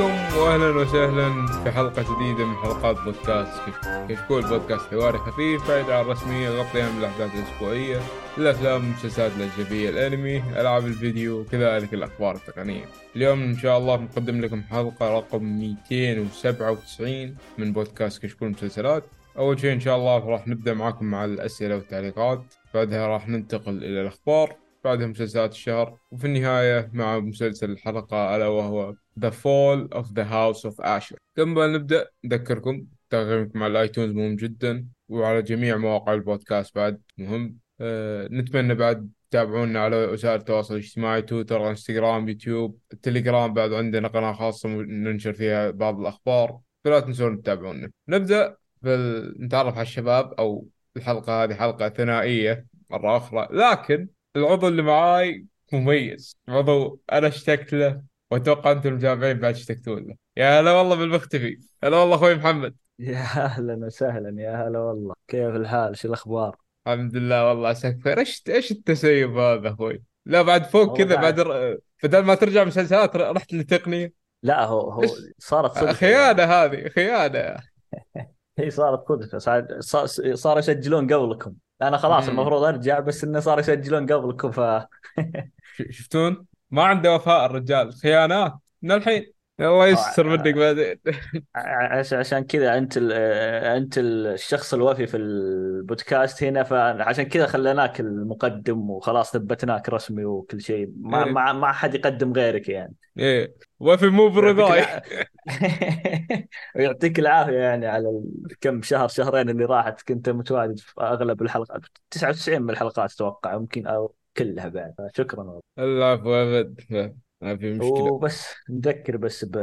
عليكم واهلا وسهلا في حلقة جديدة من حلقات بودكاست كشكول بودكاست حواري خفيف بعيد عن الرسمية يغطي اهم الأحداث الأسبوعية الأفلام والمسلسلات الأجنبية الأنمي ألعاب الفيديو وكذلك الأخبار التقنية. اليوم إن شاء الله نقدم لكم حلقة رقم 297 من بودكاست كشكول مسلسلات. أول شيء إن شاء الله راح نبدأ معاكم مع الأسئلة والتعليقات. بعدها راح ننتقل إلى الأخبار. بعدها مسلسلات الشهر. وفي النهاية مع مسلسل الحلقة ألا وهو The Fall of the House of Usher. قبل ما نبدأ نذكركم تقييمكم على ال iTunes مهم جدا وعلى جميع مواقع البودكاست بعد مهم. أه نتمنى بعد تتابعونا على وسائل التواصل الاجتماعي تويتر إنستغرام يوتيوب التليجرام بعد عندنا قناة خاصة ننشر فيها بعض الأخبار. فلا تنسون تتابعونا. نبدأ نتعرف على الشباب أو الحلقة هذه حلقة ثنائية مرة أخرى. لكن العضو اللي معاي مميز. عضو أنا اشتقت له. واتوقع أنتم المتابعين بعد اشتقتوا له. يا هلا والله بالمختفي هلا والله أخوي محمد. يا أهلا وسهلا يا هلا والله. كيف الحال؟ شو الأخبار؟ الحمد لله والله عساك بخير. إيش إيش التسيب هذا أخوي؟ لا بعد فوق كذا بعد بدل ما ترجع مسلسلات رحت لتقنيه لا هو هو صارت صدفة خيانة يعني. هذه خيانة. هي صارت صدفة. صار صار يسجلون قبلكم. أنا خلاص. المفروض أرجع بس إنه صار يسجلون قبلكم ف شفتون؟ ما عنده وفاء الرجال. خيانات. من الحين. الله يستر منك بعدين. عشان كذا انت انت الشخص الوفي في البودكاست هنا فعشان كذا خليناك المقدم وخلاص ثبتناك رسمي وكل شيء. ما إيه. ما ما حد يقدم غيرك يعني. إيه. وفي مو برضاي. ويعطيك العافية يعني على كم شهر شهرين اللي راحت. كنت متواجد في أغلب الحلقات. 99 من الحلقات أتوقع يمكن أو كلها بعد. شكرا العفو ابد ما في مشكلة. وبس نذكر بس ب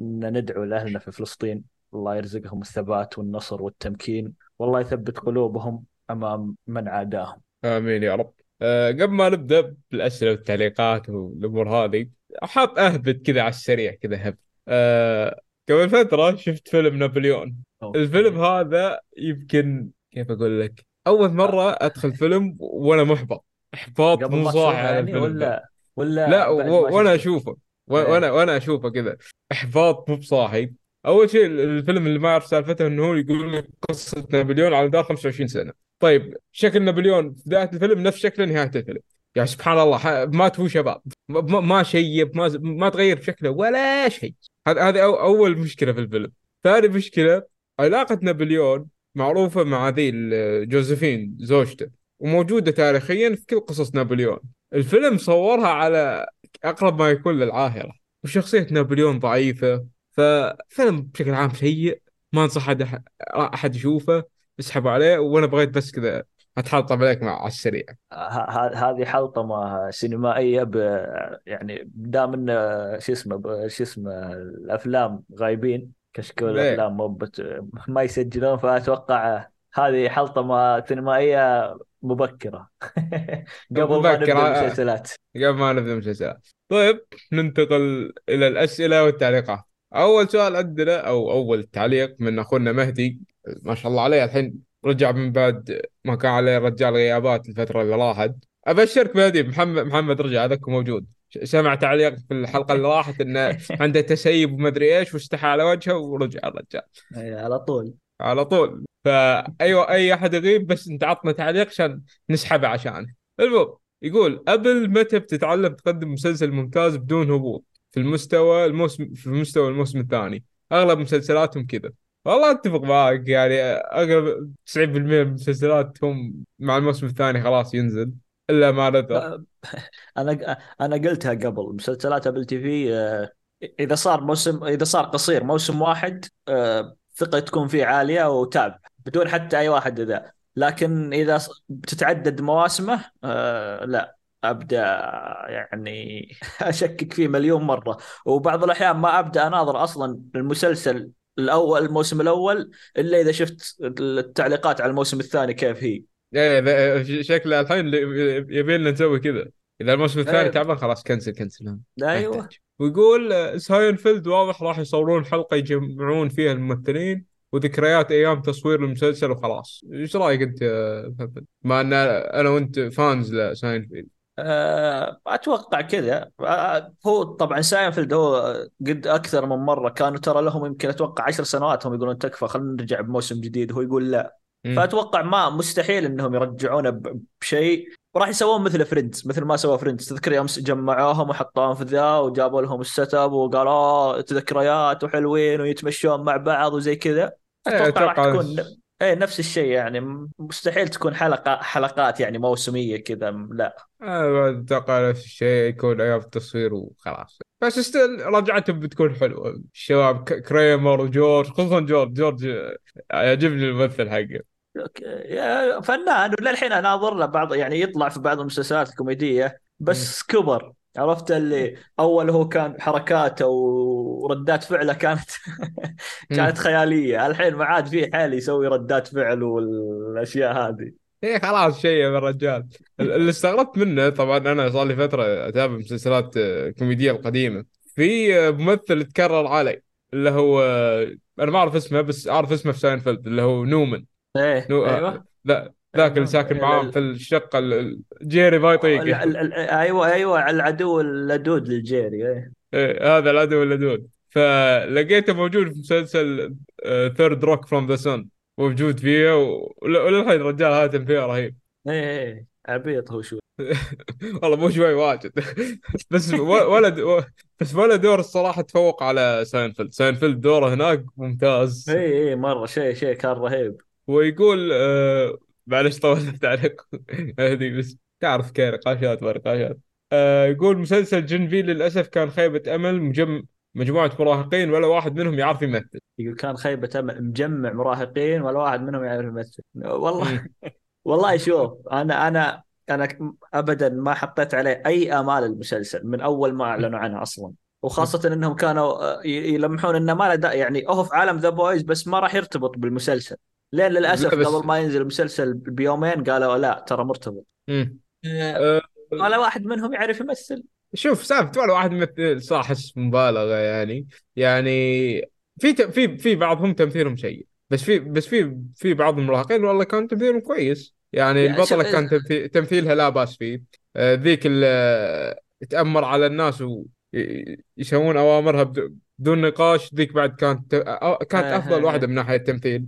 أن ندعو لأهلنا في فلسطين. الله يرزقهم الثبات والنصر والتمكين. والله يثبت قلوبهم أمام من عاداهم. آمين يا رب. أه قبل ما نبدأ بالأسئلة والتعليقات والأمور هذه حاب اهبط كذا على السريع كذا هب. أه قبل فترة شفت فيلم نابليون. أوه. الفيلم هذا يمكن كيف أقول لك؟ أول مرة أدخل فيلم وأنا محبط. إحباط مو صاحي يعني ولا ولا لا وأنا أشوفه. إيه. وأنا وأنا أشوفه كذا. إحباط مو بصاحي. أول شيء الفيلم اللي ما أعرف سالفته إنه هو يقول لك قصة نابليون على مدار 25 سنة. طيب شكل نابليون في بدايه الفيلم نفس شكل نهاية الفيلم. يعني سبحان الله مات هو شباب. ما شيب ما ما تغير بشكله ولا شيء. هذه هذه أول مشكلة في الفيلم. ثاني مشكلة علاقة نابليون معروفة مع ذي جوزيفين زوجته. وموجودة تاريخيا في كل قصص نابليون. الفيلم صورها على أقرب ما يكون للعاهرة وشخصية نابليون ضعيفة ففيلم بشكل عام سيء ما أنصح احد أحد يشوفه اسحبوا عليه وأنا بغيت بس كذا اتحطم عليك مع على السريع. هذه حلطمه سينمائية ب يعني دام إن شو اسمه شو اسمه الأفلام غايبين كشكول الأفلام ما يسجلون فأتوقع هذه حلطمه سينمائية مبكرة. قبل ما نبدأ المسلسلات. قبل ما نبدأ المسلسلات. طيب ننتقل إلى الأسئلة والتعليقات. أول سؤال عندنا أو أول تعليق من أخونا مهدي. ما شاء الله عليه الحين رجع من بعد ما كان عليه رجال غيابات الفترة اللي راحت. أبشرك مهدي محمد محمد رجع هذاك موجود. سمع تعليق في الحلقة اللي راحت إنه عنده تسيب وما أدري إيش واستحى على وجهه ورجع الرجال. اي على طول. على طول. فأيوة أي أحد يغيب بس أنت عطنا تعليق عشان نسحبه عشانه. المهم يقول أبل متى بتتعلم تقدم مسلسل ممتاز بدون هبوط؟ في المستوى الموسم في مستوى الموسم الثاني. أغلب مسلسلاتهم كذا. والله أتفق معك يعني أغلب 90% من المسلسلات هم مع الموسم الثاني خلاص ينزل إلا ما نذر أنا أنا قلتها قبل مسلسلات أبل تي في آه، إذا صار موسم إذا صار قصير موسم واحد آه، ثقة تكون فيه عالية وتابع بدون حتى أي واحد ذا لكن إذا بتتعدد مواسمه آه لا أبدأ يعني أشكك فيه مليون مرة. وبعض الأحيان ما أبدأ أناظر أصلا المسلسل الأول الموسم الأول إلا إذا شفت التعليقات على الموسم الثاني كيف هي. إيه شكله الحين يبي لنا نسوي كذا. إذا الموسم الثاني أيه. تعبان خلاص كنسل كنسل. أيوه. ويقول ساينفيلد واضح راح يصورون حلقة يجمعون فيها الممثلين. وذكريات أيام تصوير المسلسل وخلاص. إيش رأيك أنت محمد؟ مع أن أنا وأنت fans لساينفيلد. أه أتوقع كذا. أه هو طبعا ساينفيلد هو قد أكثر من مرة كانوا ترى لهم يمكن أتوقع عشر سنوات هم يقولون تكفى خلينا نرجع بموسم جديد. هو يقول لا. مم. فأتوقع ما مستحيل إنهم يرجعونه بشيء. وراح يسوون مثل Friends مثل ما سوى Friends تذكر يوم جمعوهم وحطوهم في ذا وجابوا لهم ال set up وقالوا آه، ذكريات وحلوين ويتمشون مع بعض وزي كذا. أتوقع راح تكون إيه نفس الشيء يعني. مستحيل تكون حلقة حلقات يعني موسمية كذا لا. أنا أتوقع نفس الشيء يكون أيام التصوير وخلاص. بس ستيل رجعتهم بتكون حلوة. الشباب كريمر وجورج خصوصا جورج. جورج يعجبني الممثل حقه. فنان وللحين اناظر له بعض يعني يطلع في بعض المسلسلات الكوميدية. بس كبر. عرفت اللي أول هو كان حركاته وردات فعله كانت كانت. خيالية. الحين ما عاد فيه حال يسوي ردات فعل والأشياء هذه. إيه خلاص شيء يا الرجال. ال- اللي استغربت منه طبعا أنا صار لي فترة أتابع مسلسلات آه، كوميدية القديمة. في آه، ممثل تكرر علي اللي هو آه، أنا ما أعرف اسمه بس أعرف اسمه في ساينفيلد اللي هو Newman. إيه New- أيوه. لا ذاك اللي ساكن ال- معاهم في الشقة ال- ال- جيري ما ال- أيوه أيوه العدو اللدود للجيري إيه. إيه، هذا العدو اللدود. فلقيته موجود في مسلسل 3rd Rock from the Sun موجود فيه وللحين الرجال هذا تمثيله رهيب. إيه إيه عبيط هو شوي. والله مو شوي واجد. بس و- ولا د- بس ولا دور الصراحة تفوق على Seinfeld Seinfeld دوره هناك ممتاز. إيه إيه مرة شيء شيء كان رهيب. ويقول آه معلش طولت عليك هذه بس تعرف كيف نقاشات ونقاشات آه يقول مسلسل جن في للأسف كان خيبة أمل مجم مجموعة مراهقين ولا واحد منهم يعرف يمثل. يقول كان خيبة أمل مجمع مراهقين ولا واحد منهم يعرف يمثل. والله. والله شوف أنا أنا أنا أبدا ما حطيت عليه أي آمال المسلسل من أول ما أعلنوا عنه أصلا. وخاصة أنهم كانوا آه، يلمحون أنه ما له يعني هو في عالم The Boys بس ما راح يرتبط بالمسلسل. لين لا للأسف بس قبل ما ينزل المسلسل بيومين قالوا لا ترى مرتبط مم. آه، آه ولا واحد منهم يعرف يمثل. شوف سالفة ولا واحد يمثل صح احس مبالغة يعني. يعني في ت- في في بعضهم تمثيلهم سيء بس في بس في في بعض المراهقين والله كان تمثيلهم كويس. يعني يعني البطلة كان تمثيل تمثيلها لا بأس فيه. آه، ذيك اللي تأمر على الناس ويسوون أوامرها بد- بدون نقاش ذيك بعد كانت كانت آه، أفضل آه، واحدة من ناحية التمثيل.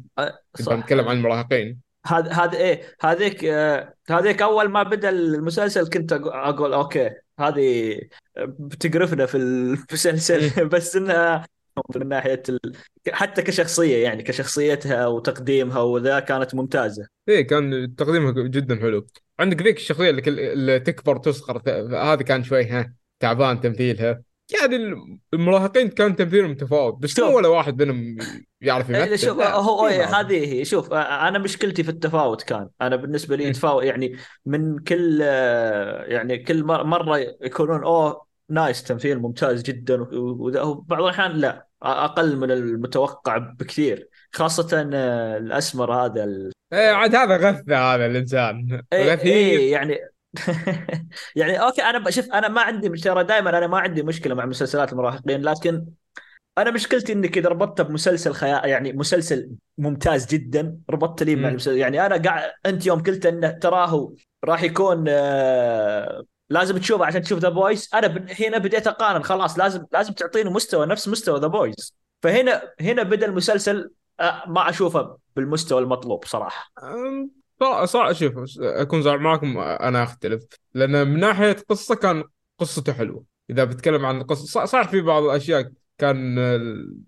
صح. نتكلم عن المراهقين. هذا هذا إيه هذيك آه، هذيك أول ما بدأ المسلسل كنت أقول أوكي هذه بتقرفنا في. المسلسل. بس إنها من ناحية ال... حتى كشخصية يعني كشخصيتها وتقديمها وذا كانت ممتازة. إيه كان تقديمها جدا حلو. عندك ذيك الشخصية اللي, كل... اللي تكبر تصغر هذه كان شوي ها. تعبان تمثيلها يعني المراهقين كان تمثيلهم متفاوت بس مو شوف. ولا واحد منهم يعرف إيه، يمثل. شوف هو إيه، هذه هي. شوف أنا مشكلتي في التفاوت كان. أنا بالنسبة لي مم. يتفاوت يعني من كل آه، يعني كل مر- مرة يكونون أوه nice تمثيل ممتاز جدا. وبعض الأحيان لا أقل من المتوقع بكثير. خاصة آه، الأسمر هذا ال... إيه عاد هذا غثة هذا الإنسان. إيه غثيث. إيه يعني يعني okay أنا بشوف أنا ما عندي ترى دائما أنا ما عندي مشكلة مع مسلسلات المراهقين لكن أنا مشكلتي انك اذا ربطته بمسلسل خيال يعني مسلسل ممتاز جدا ربطت لي مع. المسلسل يعني أنا قاعد أنت يوم قلت انه تراه راح يكون آه لازم تشوفه عشان تشوف The Boys أنا ب- هنا بديت أقارن خلاص لازم لازم تعطيني مستوى نفس مستوى The Boys فهنا هنا بدأ المسلسل آه ما أشوفه بالمستوى المطلوب صراحة صراحة شوف أكون صريح معكم أنا أختلف. لأن من ناحية قصة كان قصته حلوة. إذا بتكلم عن القصة صح صح في بعض الأشياء كان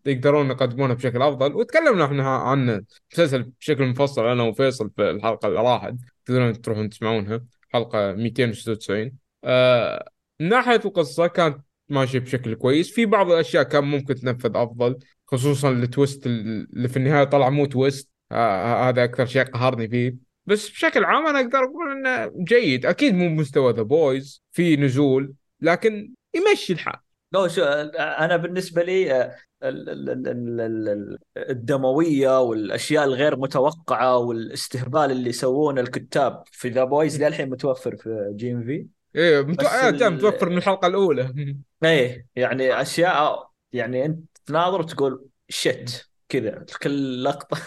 يقدرون يقدمونها بشكل أفضل وتكلمنا إحنا عن المسلسل بشكل مفصل أنا وفيصل في الحلقة اللي راحت. تقدرون تروحون تسمعونها حلقة 296 آه من ناحية القصة كانت ماشية بشكل كويس. في بعض الأشياء كان ممكن تنفذ أفضل خصوصا ال twist اللي في النهاية طلع مو twist. آه هذا أكثر شيء قهرني فيه. بس بشكل عام أنا أقدر أقول إنه جيد. أكيد مو بمستوى The Boys في نزول لكن يمشي الحال. لو شو أنا بالنسبة لي آه، ال- ال- ال- ال- ال- ال- الدموية والأشياء الغير متوقعة والاستهبال اللي يسوونه الكتاب في The Boys للحين متوفر في جي ام في إيه متو... بس آه. متوفر من الحلقة الأولى. إيه يعني أشياء يعني أنت تناظر وتقول shit كذا كل لقطة.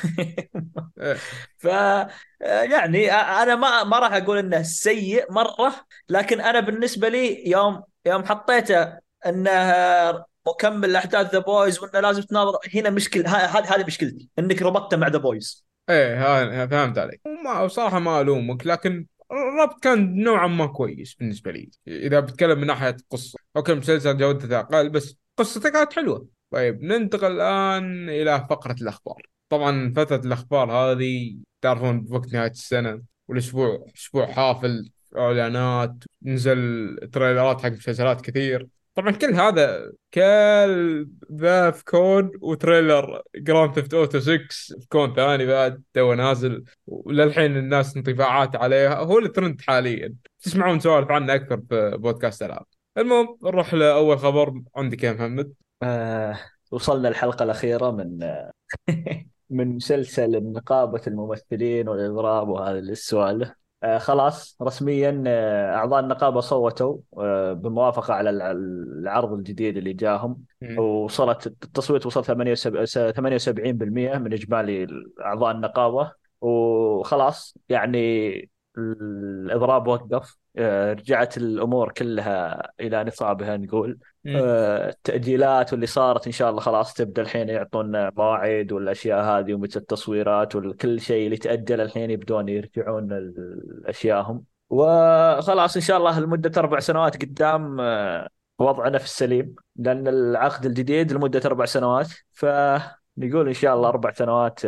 إيه. ف يعني أنا ما ما راح أقول إنه سيء مرة لكن أنا بالنسبة لي يوم يوم حطيته إنه مكمل لاحداث The Boys وإنه لازم تناظر هنا مشكله هذه هذه مشكلتي إنك ربطته مع The Boys إيه ها- فهمت عليك. وما صراحة ما ألومك لكن الربط كان نوعا ما كويس بالنسبة لي. إذا بتكلم من ناحية قصة. okay المسلسل جودته أقل بس قصته كانت حلوة. طيب ننتقل الآن إلى فقرة الأخبار. طبعا فترة الأخبار هذه تعرفون بوقت نهاية السنة والأسبوع أسبوع حافل إعلانات نزل trailer ات حق مسلسلات كثير. طبعا كل هذا كل ذا في كوم و trailer Grand Theft Auto 6 في كوم ثاني بعد تو نازل وللحين الناس انطباعات عليها. هو الترند حاليا. تسمعون سوالف عنه أكثر في بودكاست العاب المهم نروح لأول خبر. عندك يا محمد. آه وصلنا الحلقة الأخيرة من آه من مسلسل نقابه الممثلين والإضراب وهذه السوالف. آه خلاص رسميا آه أعضاء النقابة صوتوا آه بموافقة على الع- العرض الجديد اللي جاهم. وصلت التصويت وصل 78% من إجمالي أعضاء النقابة. وخلاص يعني الإضراب وقف. آه، رجعت الأمور كلها إلى نصابها نقول. آه، التأجيلات واللي صارت إن شاء الله خلاص تبدأ الحين يعطونا مواعيد والأشياء هذه ومتى التصويرات وكل شيء اللي تأجل الحين يبدون يرجعون اشيائهم وخلاص إن شاء الله لمدة أربع سنوات قدام آه، وضعنا في السليم لأن العقد الجديد لمدة أربع سنوات فنقول إن شاء الله أربع سنوات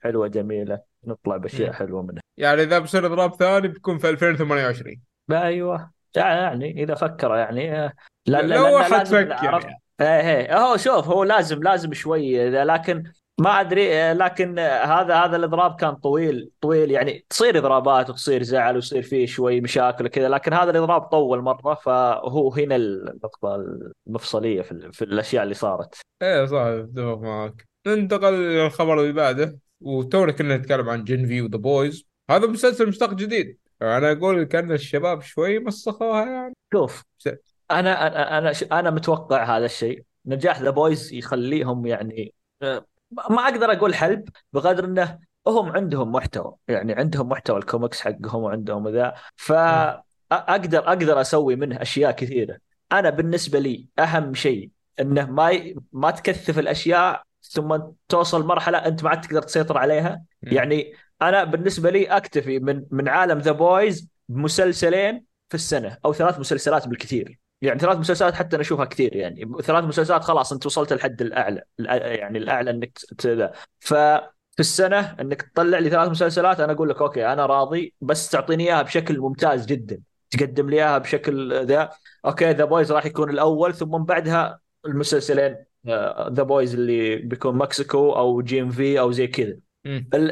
حلوة جميلة. نطلع بأشياء مم. حلوة منها. يعني إذا بصير اضراب ثاني بيكون في 2028 أيوه. يعني إذا فكر يعني آه، لا لا لو لازم فكر يعني. إيه إيه. هو شوف هو لازم لازم شوي. لكن ما أدري آه، لكن آه، هذا هذا الإضراب كان طويل طويل. يعني تصير إضرابات وتصير زعل ويصير فيه شوي مشاكل وكذا لكن هذا الإضراب طول مرة فهو هنا النقطة المفصلية في, في الأشياء اللي صارت. إيه صح اتفق معك. ننتقل إلى الخبر اللي بعده. وتونا كنا نتكلم عن جن في وذا بويز هذا مسلسل مشتق جديد. أنا أقول كان الشباب شوي مسخوها يعني. شوف أنا أنا أنا أنا متوقع هذا الشيء. نجاح The Boys يخليهم يعني آه، ما أقدر أقول حلب بقدر إنه هم عندهم محتوى. يعني عندهم محتوى الكوميكس حقهم وعندهم ذا فاقدر أقدر أسوي منه أشياء كثيرة. أنا بالنسبة لي أهم شيء إنه ما ي... ما تكثف الأشياء ثم توصل مرحلة أنت ما عاد تقدر تسيطر عليها. مم. يعني أنا بالنسبة لي أكتفي من من عالم The Boys بمسلسلين في السنة أو ثلاث مسلسلات بالكثير. يعني ثلاث مسلسلات حتى أنا أشوفها كثير يعني. ثلاث مسلسلات خلاص أنت وصلت الحد الأعلى يعني الأعلى إنك ذا. ففي السنة إنك تطلع لي ثلاث مسلسلات أنا أقول لك okay أنا راضي بس تعطيني إياها بشكل ممتاز جدا. تقدم لي إياها بشكل ذا. okay The Boys راح يكون الأول ثم من بعدها المسلسلين The Boys اللي بيكون Mexico أو جي ام في أو زي كذا.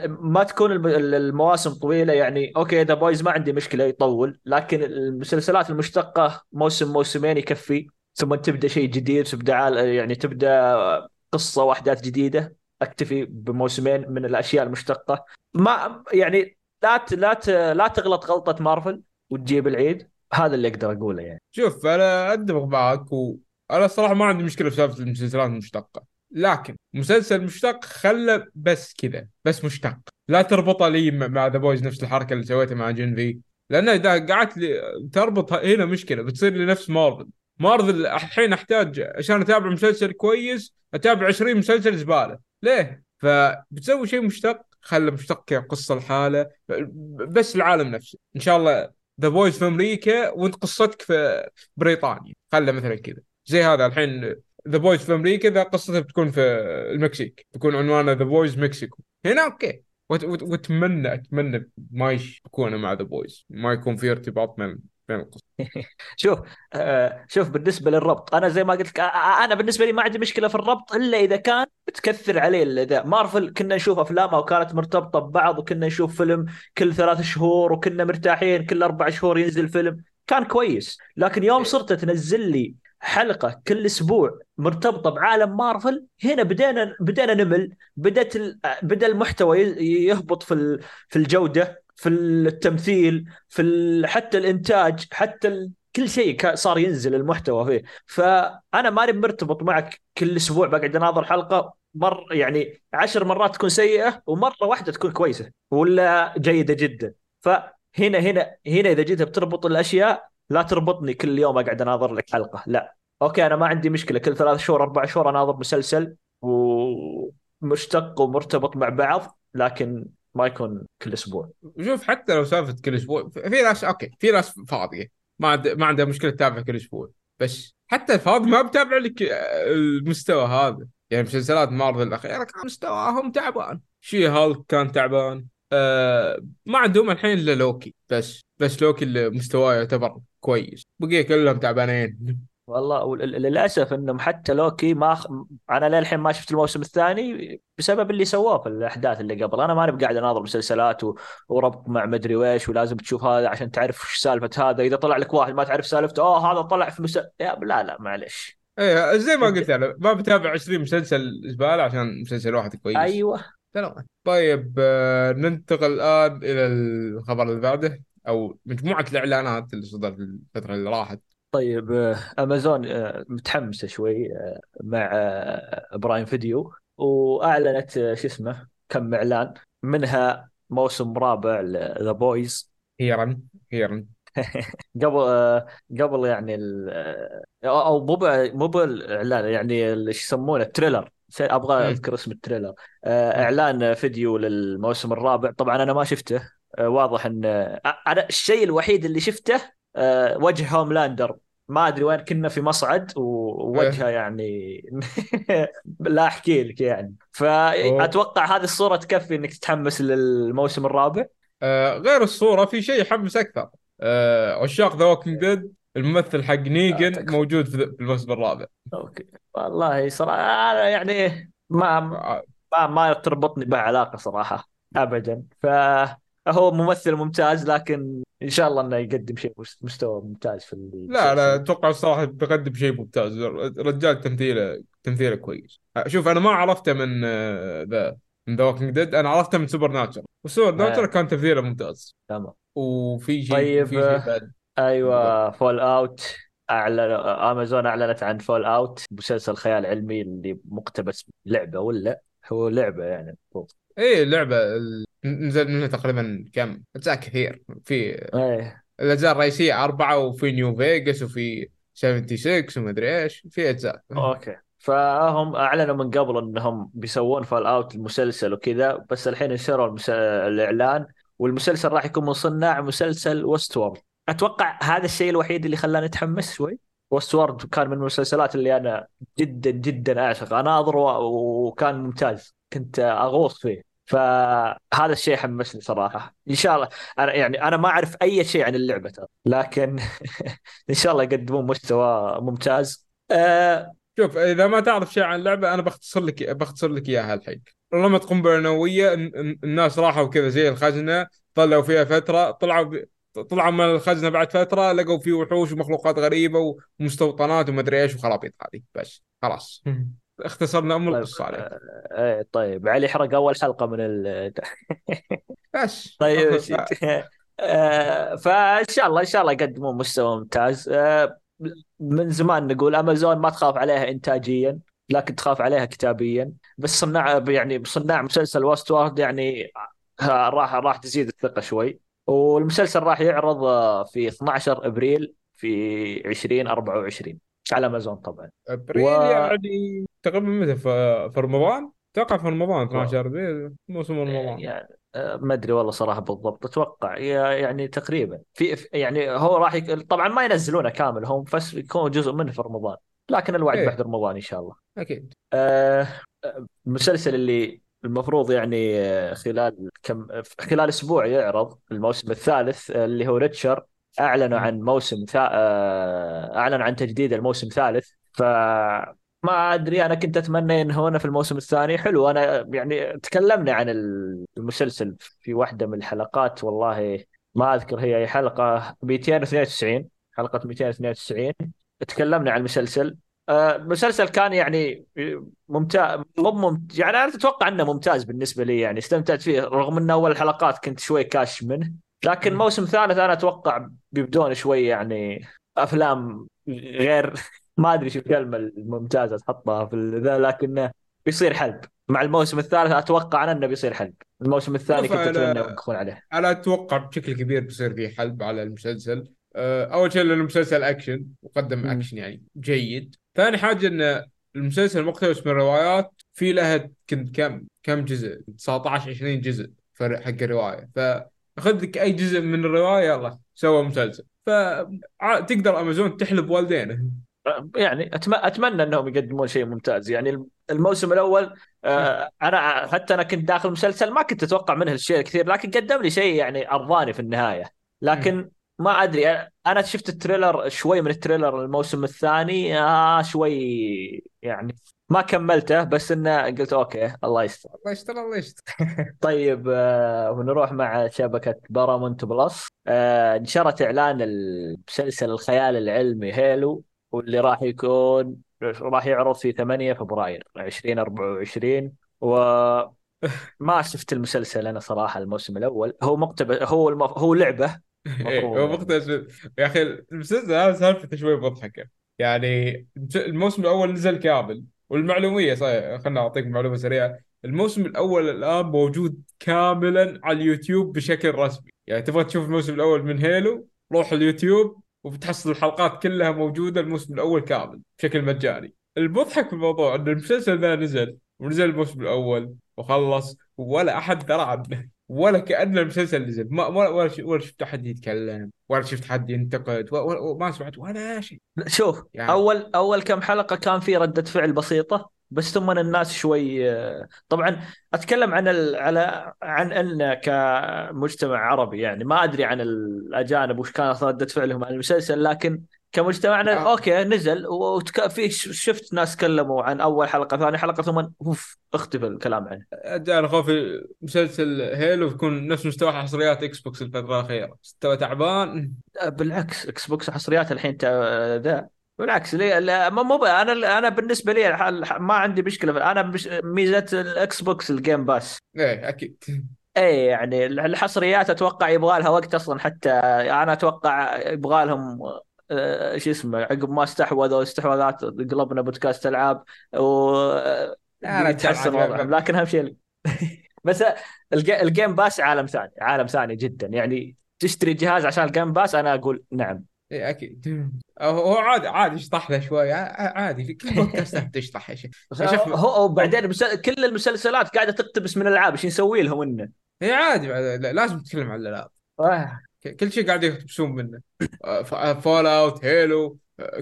ما تكون الم- ال- المواسم طويلة يعني okay The Boys ما عندي مشكلة يطول لكن المسلسلات المشتقة موسم موسمين يكفي. ثم تبدأ شيء جديد تبدأ يعني تبدأ قصة وأحداث جديدة أكتفي بموسمين من الأشياء المشتقة. ما يعني لا لا لا تغلط غلطة مارفل وتجيب العيد. هذا اللي أقدر أقوله يعني. شوف أنا أتفق معك وأنا الصراحة ما عندي مشكلة في سالفة المسلسلات المشتقة لكن مسلسل مشتق خله بس كذا بس مشتق. لا تربطه لي مع The Boys نفس الحركة اللي سويتها مع Gen V لأن إذا قعدت لي تربط هنا مشكلة بتصير لي نفس Marvel Marvel الحين أحتاج عشان أتابع مسلسل كويس أتابع 20 مسلسل زبالة. ليه؟ فبتسوي شيء مشتق خله مشتق كذا قصة لحاله بس العالم نفسه. إن شاء الله The Boys في أمريكا وأنت قصتك في بريطانيا. خله مثلا كذا. زي هذا الحين The Boys في أمريكا ذا قصته بتكون في المكسيك بيكون عنوانه The Boys Mexico هنا okay. واتمنى أتمنى ما يكون مع ذا بويز ما يكون في ارتباط بين بين القصص شوف آه شوف بالنسبة للربط أنا زي ما قلت لك آه، آه، أنا بالنسبة لي ما عندي مشكلة في الربط إلا إذا كان بتكثر عليه ذا مارفل كنا نشوف أفلامها وكانت مرتبطة ببعض وكنا نشوف فيلم كل ثلاث شهور وكنا مرتاحين كل أربع شهور ينزل فيلم. كان كويس. لكن يوم صرت تنزل لي حلقة كل أسبوع مرتبطة بعالم مارفل هنا بدينا بدينا نمل بدأت ال... بدأ المحتوى يهبط في. في الجودة في التمثيل في. حتى الإنتاج حتى ال... كل شيء صار ينزل المحتوى فيه فأنا ماني مرتبط معك كل أسبوع بقعد أناظر حلقة مر يعني عشر مرات تكون سيئة ومرة واحدة تكون كويسة ولا جيدة جدا فهنا هنا هنا إذا جيت بتربط الأشياء لا تربطني كل يوم أقعد أناظر لك حلقة. لا. أوكي أنا ما عندي مشكلة. كل ثلاث شهور أربع شهور أناظر مسلسل ومشتق ومرتبط مع بعض لكن ما يكون كل أسبوع. شوف حتى لو سالفة كل أسبوع في ناس okay في ناس فاضية. ما عند... ما عندها مشكلة تتابع كل أسبوع. بس حتى الفاضي ما بتابع لك المستوى هذا. يعني مسلسلات مارفل الأخيرة كان مستواهم تعبان. شي هالك كان تعبان. آه ما عندهم الحين إلا لوكي. بس بس لوكي اللي مستواه يعتبر كويس. بقية كلهم تعبانين. والله للأسف إنهم حتى لوكي ما أنا للحين ما شفت الموسم الثاني بسبب اللي سووه في الأحداث اللي قبل. أنا ماني بقاعد أناظر مسلسلات و... وربط مع مدري ويش ولازم تشوف هذا عشان تعرف وش سالفة هذا. إذا طلع لك واحد ما تعرف سالفته اوه هذا طلع في مسلسل لا لا معلش إيه زي ما قلت أنا ما بتابع 20 مسلسل زبالة عشان مسلسل واحد كويس. أيوه. تمام. طيب آه، ننتقل الآن إلى الخبر اللي بعده. أو مجموعة الإعلانات اللي صدرت الفترة اللي راحت. طيب آه، أمازون آه، متحمسة شوي مع Prime Video وأعلنت شو اسمه كم إعلان منها موسم رابع The Boys هيرا هيرا قبل قبل يعني أو مو مو بالإعلان يعني إيش يسمونه ال trailer. أبغى أذكر اسم ال trailer. آه، إعلان فيديو للموسم الرابع. طبعا أنا ما شفته آه، واضح إن آه، أنا الشيء الوحيد اللي شفته وجه Homelander. ما أدري وين كنا في مصعد ووجهه يعني لا أحكي لك يعني. فأتوقع هذه الصورة تكفي إنك تتحمس للموسم الرابع. غير الصورة في شيء يحمس أكثر. عشاق The Walking Dead الممثل حق Negan موجود في الموسم الرابع. okay. والله صراحة أنا يعني ما ما ما تربطني به علاقه صراحة ابدا. فهو ممثل ممتاز لكن إن شاء الله إنه يقدم شيء مستوى ممتاز في اللي لا لا أتوقع الصراحه بيقدم شيء ممتاز. رجال تمثيله تمثيله كويس. شوف أنا ما عرفته من ذا من The Walking Dead أنا عرفته من Supernatural و Supernatural كان تمثيله ممتاز. تمام. وفي شيء طيب في شيء بعد. أيوه Fallout أعلن امازون أعلنت عن Fallout مسلسل خيال علمي اللي مقتبس لعبة ولا؟ هو لعبة يعني إيه لعبه نزل منها تقريبا كم؟ أجزاء كثير. في إيه. الأجزاء الرئيسية أربعة وفي New Vegas وفي 76 ومدري إيش. في أجزاء. okay. فهم أعلنوا من قبل إنهم بيسوون Fallout المسلسل وكذا بس الحين نشروا المس... الإعلان والمسلسل راح يكون من صناع مسلسل Westworld أتوقع هذا الشيء الوحيد اللي خلاني أتحمس شوي. Westworld كان من المسلسلات اللي أنا جدا جدا أعشق. اناظره وكان ممتاز. كنت أغوص فيه. فهذا الشيء حمسني صراحة. إن شاء الله أنا يعني أنا ما أعرف أي شيء عن اللعبة ترى. لكن إن شاء الله يقدمون مستوى ممتاز. أه شوف إذا ما تعرف شيء عن اللعبة أنا بختصر لك بختصر لك إياها الحين. رمت قنبله نوويه الناس راحوا كذا زي الخزنة طلعوا فيها فترة طلعوا طلعوا من الخزنة بعد فترة لقوا فيه وحوش ومخلوقات غريبة ومستوطنات ومدري إيش وخرابيط هذه بس خلاص. اختصرنا ام القصة عليك. طيب، إيه طيب علي حرق أول حلقة من ال طيب آه، فإن شاء الله إن شاء الله يقدمون مستوى ممتاز. آه، من زمان نقول امازون ما تخاف عليها انتاجيا لكن تخاف عليها كتابيا. بس صناع يعني صناع مسلسل Westworld يعني آه، راح راح تزيد الثقة شوي. والمسلسل راح يعرض في 12 أبريل في 2024 على أمازون طبعا. أبريل و... يعني تقريبا متى؟ في رمضان؟ أتوقع في رمضان 12 ابريل موسم رمضان. يعني آه، ما أدري والله صراحة بالضبط أتوقع يعني تقريبا. في يعني هو راح يك... طبعا ما ينزلونه كامل هم بس يكون جزء منه في رمضان لكن الوعد إيه. بعد رمضان إن شاء الله. أكيد. آه المسلسل اللي المفروض يعني آه، خلال كم خلال أسبوع يعرض الموسم الثالث آه، اللي هو ريتشر أعلنوا عن موسم ثا... آه، أعلنوا عن تجديد الموسم الثالث ف ما أدري أنا كنت أتمنى انه هنا في الموسم الثاني. حلو أنا يعني تكلمنا عن المسلسل في واحدة من الحلقات. والله ما أذكر هي أي حلقة. 292 حلقة 292 تكلمنا عن المسلسل. المسلسل آه، كان يعني ممتاز مو ممتاز يعني أنا أتوقع إنه ممتاز بالنسبة لي يعني استمتعت فيه. رغم ان أول الحلقات كنت شوي كاش منه. لكن موسم ثالث أنا أتوقع بيبدون شوي يعني أفلام غير ما أدري شو الكلمة الممتازة تحطها في ذا لكن بيصير حلب. مع الموسم الثالث أتوقع أنا إنه بيصير حلب. الموسم الثاني كنت أتمنى يوقفون عليه. أنا أتوقع بشكل كبير بيصير في حلب على المسلسل. آه، أول شيء لأنه مسلسل أكشن وقدم. أكشن يعني جيد. ثاني حاجة إن المسلسل مقتبس من روايات في لها كنت كم كم جزء؟ 19 20 جزء فرق حق الرواية. فاخذ لك أي جزء من الرواية يلا سوى مسلسل. فتقدر أمازون تحلب والدينه. يعني. أتمنى إنهم يقدمون شيء ممتاز. يعني الموسم الأول آه، أنا حتى أنا كنت داخل المسلسل ما كنت أتوقع منه الشيء الكثير لكن قدم لي شيء يعني أرضاني في النهاية. لكن ما أدري أنا شفت ال trailer شوي من ال trailer الموسم الثاني آه شوي يعني ما كملته بس إنه قلت okay الله يستر. الله يستر الله يستر. طيب آه ونروح مع شبكة Paramount Plus آه نشرت إعلان المسلسل الخيال العلمي Halo واللي راح يكون راح يعرض في 8 فبراير 2024 وما شفت المسلسل أنا صراحة الموسم الأول. هو مقتبس هو المف... هو مفروض. هو. مقتبس. يا أخي المسلسل هذا سالفته شوي مضحكة. يعني الموسم الأول نزل كامل. والمعلومية صحيح. خلنا أعطيك معلومة سريعة. الموسم الأول الآن موجود كاملا على اليوتيوب بشكل رسمي. يعني تبغى تشوف الموسم الأول من هيلو روح اليوتيوب وبتحصل الحلقات كلها موجودة الموسم الأول كامل بشكل مجاني. المضحك في الموضوع إن المسلسل ذا نزل ونزل الموسم الأول وخلص ولا أحد درى عنه. ولا كأن المسلسل نزل ما ولا ولا ولا شفت أحد يتكلم ولا شفت حد ينتقد و- و- وما سمعت ولا شيء. شوف يعني- اول أول كم حلقة كان في ردة فعل بسيطة بس ثم الناس شوي طبعا أتكلم عن ال... على عن أن كمجتمع عربي يعني ما أدري عن الأجانب وش كانت ردة فعلهم على المسلسل لكن كمجتمعنا آه. أوكي نزل. وتك... في شفت ناس تكلموا عن أول حلقة ثاني حلقة ثم أوف اختفى الكلام عنه. أنا خوفي مسلسل Halo يكون نفس مستوى حصريات Xbox الفترة الأخيرة. مستوى تعبان؟ بالعكس Xbox حصريات الحين تا- ذا. بالعكس ليه لا ما مو ب- أنا أنا بالنسبة لي ما عندي مشكلة. أنا مش ميزة ال Xbox ال Game Pass إيه أكيد. اي يعني الحصريات أتوقع يبغى لها وقت أصلا حتى أنا أتوقع يبغى لهم آه، شو اسمه عقب ما استحوذوا استحواذات قلبنا بودكاست ألعاب و يتحسن تلعب. وضعهم. لكن أهم شيء بس الج- ال Game Pass عالم ثاني عالم ثاني جدا. يعني تشتري جهاز عشان ال Game Pass أنا أقول نعم. إيه أكيد. هو عادي عادي اشطح له شوي. عادي في كل بودكاستات تشطح يا شيخ. شيخ هو وبعدين كل المسلسلات قاعدة تقتبس من الألعاب إيش نسوي لهم إنه؟ هي عادي لازم تتكلم عن الألعاب. آه. كل شيء قاعد يقتبسون منه. Fallout Halo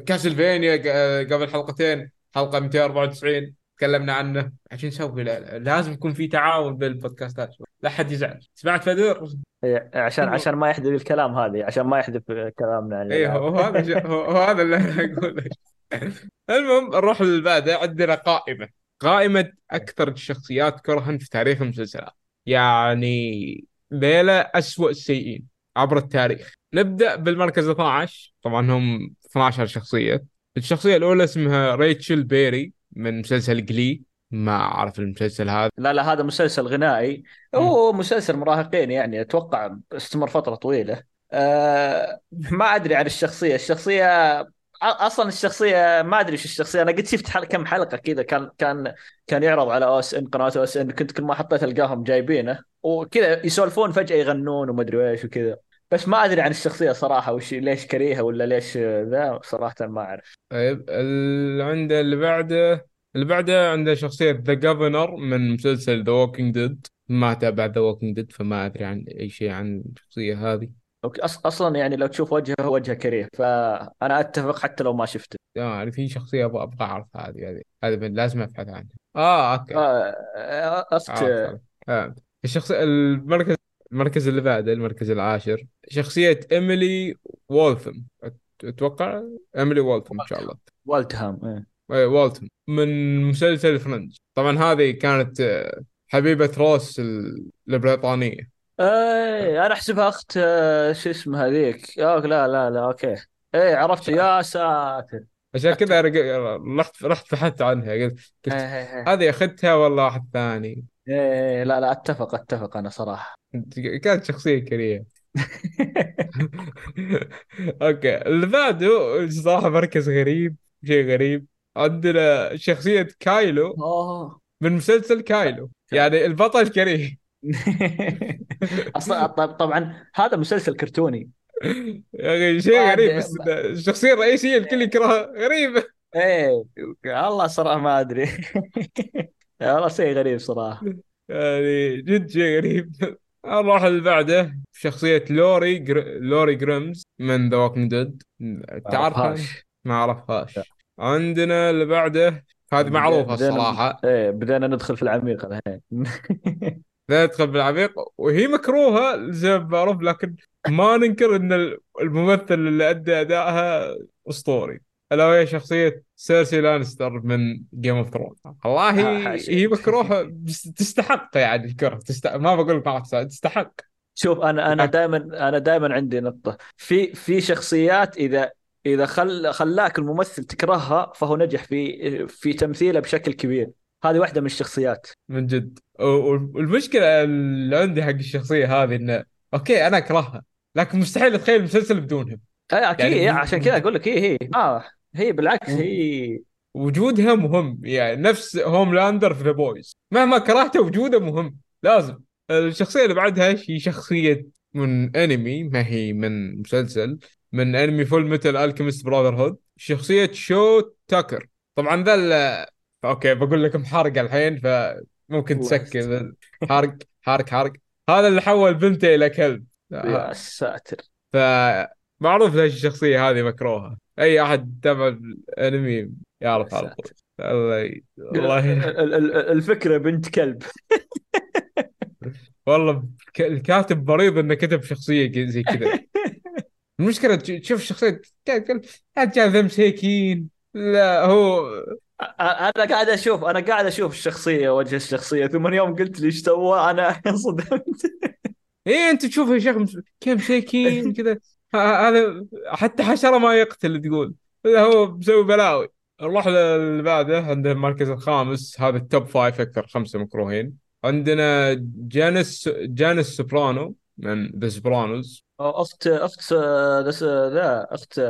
Castlevania قبل حلقتين حلقة 294 تكلمنا عنه. عشان نسوي لا- لا- لازم يكون في تعاون بين البودكاستات. لا حد يزعل. سمعت؟ إيه، عشان عشان ما يحذف الكلام هذه عشان ما يحذف كلامنا عن إيه الألعاب. هو هذا هو, هذا اللي أنا أقوله. المهم نروح اللي بعده عندنا قائمة. قائمة أكثر الشخصيات كرها في تاريخ المسلسلات. يعني ذيلا أسوأ السيئين. عبر التاريخ. نبدأ بالمركز 12 طبعا هم 12 شخصية. الشخصية الأولى اسمها ريتشل بيري من مسلسل جلي. ما أعرف المسلسل هذا. لا لا هذا مسلسل غنائي. هو مسلسل مراهقين يعني أتوقع استمر فترة طويلة. أه ما أدري عن الشخصية. الشخصية أصلا الشخصية ما أدري إيش الشخصية. أنا قد شفت حل... كم حلقة كذا كان كان كان يعرض على OSN قناة OSN. كنت كل ما حطيت القاهم جايبينه. وكذا يسولفون فجأة يغنون وما ادري إيش وكذا. بس ما أدري عن الشخصية صراحة وش ليش كريهة ولا ليش ذا صراحة ما أعرف. طيب اللي عنده اللي بعده اللي بعده عنده شخصية The Governor من مسلسل The Walking Dead ما تابع The Walking Dead فما أدري عن أي شيء عن الشخصية هذه. okay، أص- أصلا يعني لو تشوف وجهه وجه كريه فأنا أتفق حتى لو ما شفته. يعني في شخصية أبغى أبغى أعرف هذه هذه هذه لازم أبحث عنها. آه okay. آه، أخت عرفت عرفت. آه. الشخصية المركز المركز اللي بعده المركز العاشر شخصية Emily Waltham. أتوقع Emily Waltham إن شاء الله. Waltham إيه. إيه، Waltham من مسلسل Friends. طبعا هذه كانت آه، حبيبة Ross ال- البريطانية. اي أنا أحسبها أخت آه، شو اسمها هذيك؟ أوه لا لا لا okay. اي عرفت يا ساتر. عشان كذا رق- رحت رحت بحثت عنها قلت إيه، قلت إيه، إيه. هذه اخذتها ولا واحد ثاني؟ إيه، لا لا أتفق أتفق أنا صراحة. كانت شخصية كريهة. okay. اللي بعده صراحة مركز غريب شيء غريب. عندنا شخصية Caillou من مسلسل Caillou. يعني البطل كريه. أصلا طب- طبعا هذا مسلسل كرتوني. يا أخي شيء غريب بس الشخصية الرئيسية الكل يكرهها. غريبه إيه. والله صراحة ما أدري. والله شيء غريب صراحة. يعني جد شيء غريب. نروح اللي بعده. شخصية Lori Gr... Lori Grimes من The Walking Dead تعرفها؟ ما أعرفهاش. عندنا اللي بعده. هذه معروفة الصراحة. إيه بدينا ندخل في العميق الحين. لا تدخل بالعميق وهي مكروهة زي ما معروف لكن ما ننكر إن الممثل اللي أدى أدائها أسطوري. ألا وهي شخصية سيرسي لانستر من Game of Thrones والله هي مكروهة بس تستحق يعني الكره تست... ما بقول لك ما تستحق. شوف أنا أنا دائما أنا دائما عندي نقطة. في في شخصيات إذا إذا خل خلاك الممثل تكرهها فهو نجح في في تمثيله بشكل كبير. هذه واحدة من الشخصيات. من جد. و- والمشكلة اللي عندي حق الشخصية هذه إنه okay أنا أكرهها لكن مستحيل أتخيل مسلسل بدونهم اي أكيد يعني يعني عشان كذا أقول لك هي هي آه هي بالعكس. هي وجودها مهم يعني نفس هوملاندر في The Boys مهما كرهته وجوده مهم لازم. الشخصية اللي بعدها هي شخصية من أنمي ما هي من مسلسل من anime Fullmetal Alchemist Brotherhood شخصية شو تاكر. طبعا ذا okay بقول لك محرق الحين فممكن تسكر. حرق حرق حرق. هذا اللي حول بنته إلى كلب. يا ساتر. فمعروف ليش الشخصية هذه مكروهة. أي أحد تابع الأنمي يعرف على طول. الله الفكرة بنت كلب. والله الكاتب مريض إنه كتب شخصية ك- زي كذا. المشكلة تش- تشوف الشخصية رجال ذا مساكين لا هو أنا قاعد أشوف أنا قاعد أشوف الشخصيه وجه الشخصيه ثم يوم قلت لي إيش سوى أنا انصدمت إيه انت تشوف يا شيخ كيف مساكين كذا هذا حتى حشرة ما يقتل تقول هو مسوي بلاوي نروح للي بعده عندنا المركز الخامس هذا ال top five أكثر خمسه مكروهين عندنا جانيس جانيس سوبرانو من The Sopranos اخت اخت ذا اخت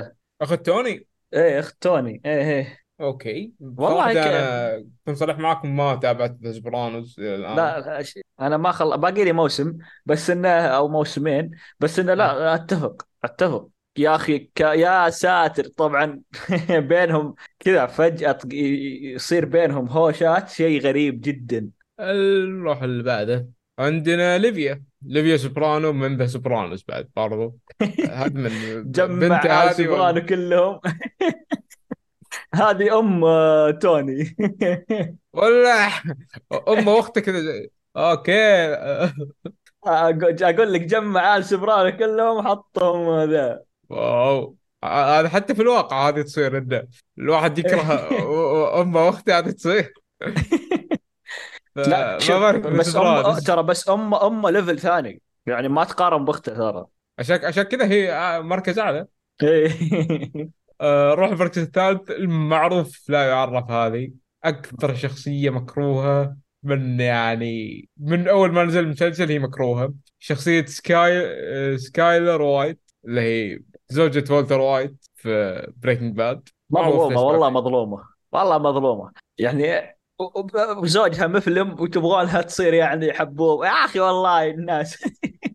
اخت توني إيه اخت توني إيه إيه okay والله صراحة ك- أنا كنت صريح معكم ما تابعت The Sopranos الآن. لا أنا ما خل باقي لي موسم بس إنه أو موسمين بس إنه لا أتفق أتفق. يا أخي ك... يا ساتر طبعا بينهم كذا ط- يصير بينهم هوشات شيء غريب جدا. نروح اللي بعده. عندنا ليفيا. ليفيا سوبرانو من ذا سوبرانوس بعد برضو. هذا من جمع سوبرانو كلهم. هذه أم آه، توني. ولا أم أختك. كذا أوكي. أقول لك جمع آل سوبرانو كلهم حطهم ذا واو. هذا حتى في الواقع هذه تصير انه الواحد يكره أم اخته هذه تصير. لا بس أم سوبرانوس. ترى بس أم أم level ثاني. يعني ما تقارن بأخته ترى. عشان عشان كذا هي مركز أعلى. إيه. آه، نروح المركز الثالث المعروف لا يعرف هذه. أكثر شخصية مكروهة من يعني من أول ما نزل المسلسل هي مكروهة. شخصية سكاي آه، سكايلر وايت اللي هي زوجة والتر وايت في Breaking Bad مظلومة والله مظلومة والله مظلومة. يعني وزوجها مفلم وتبغونها تصير يعني حبوب. يا أخي والله الناس.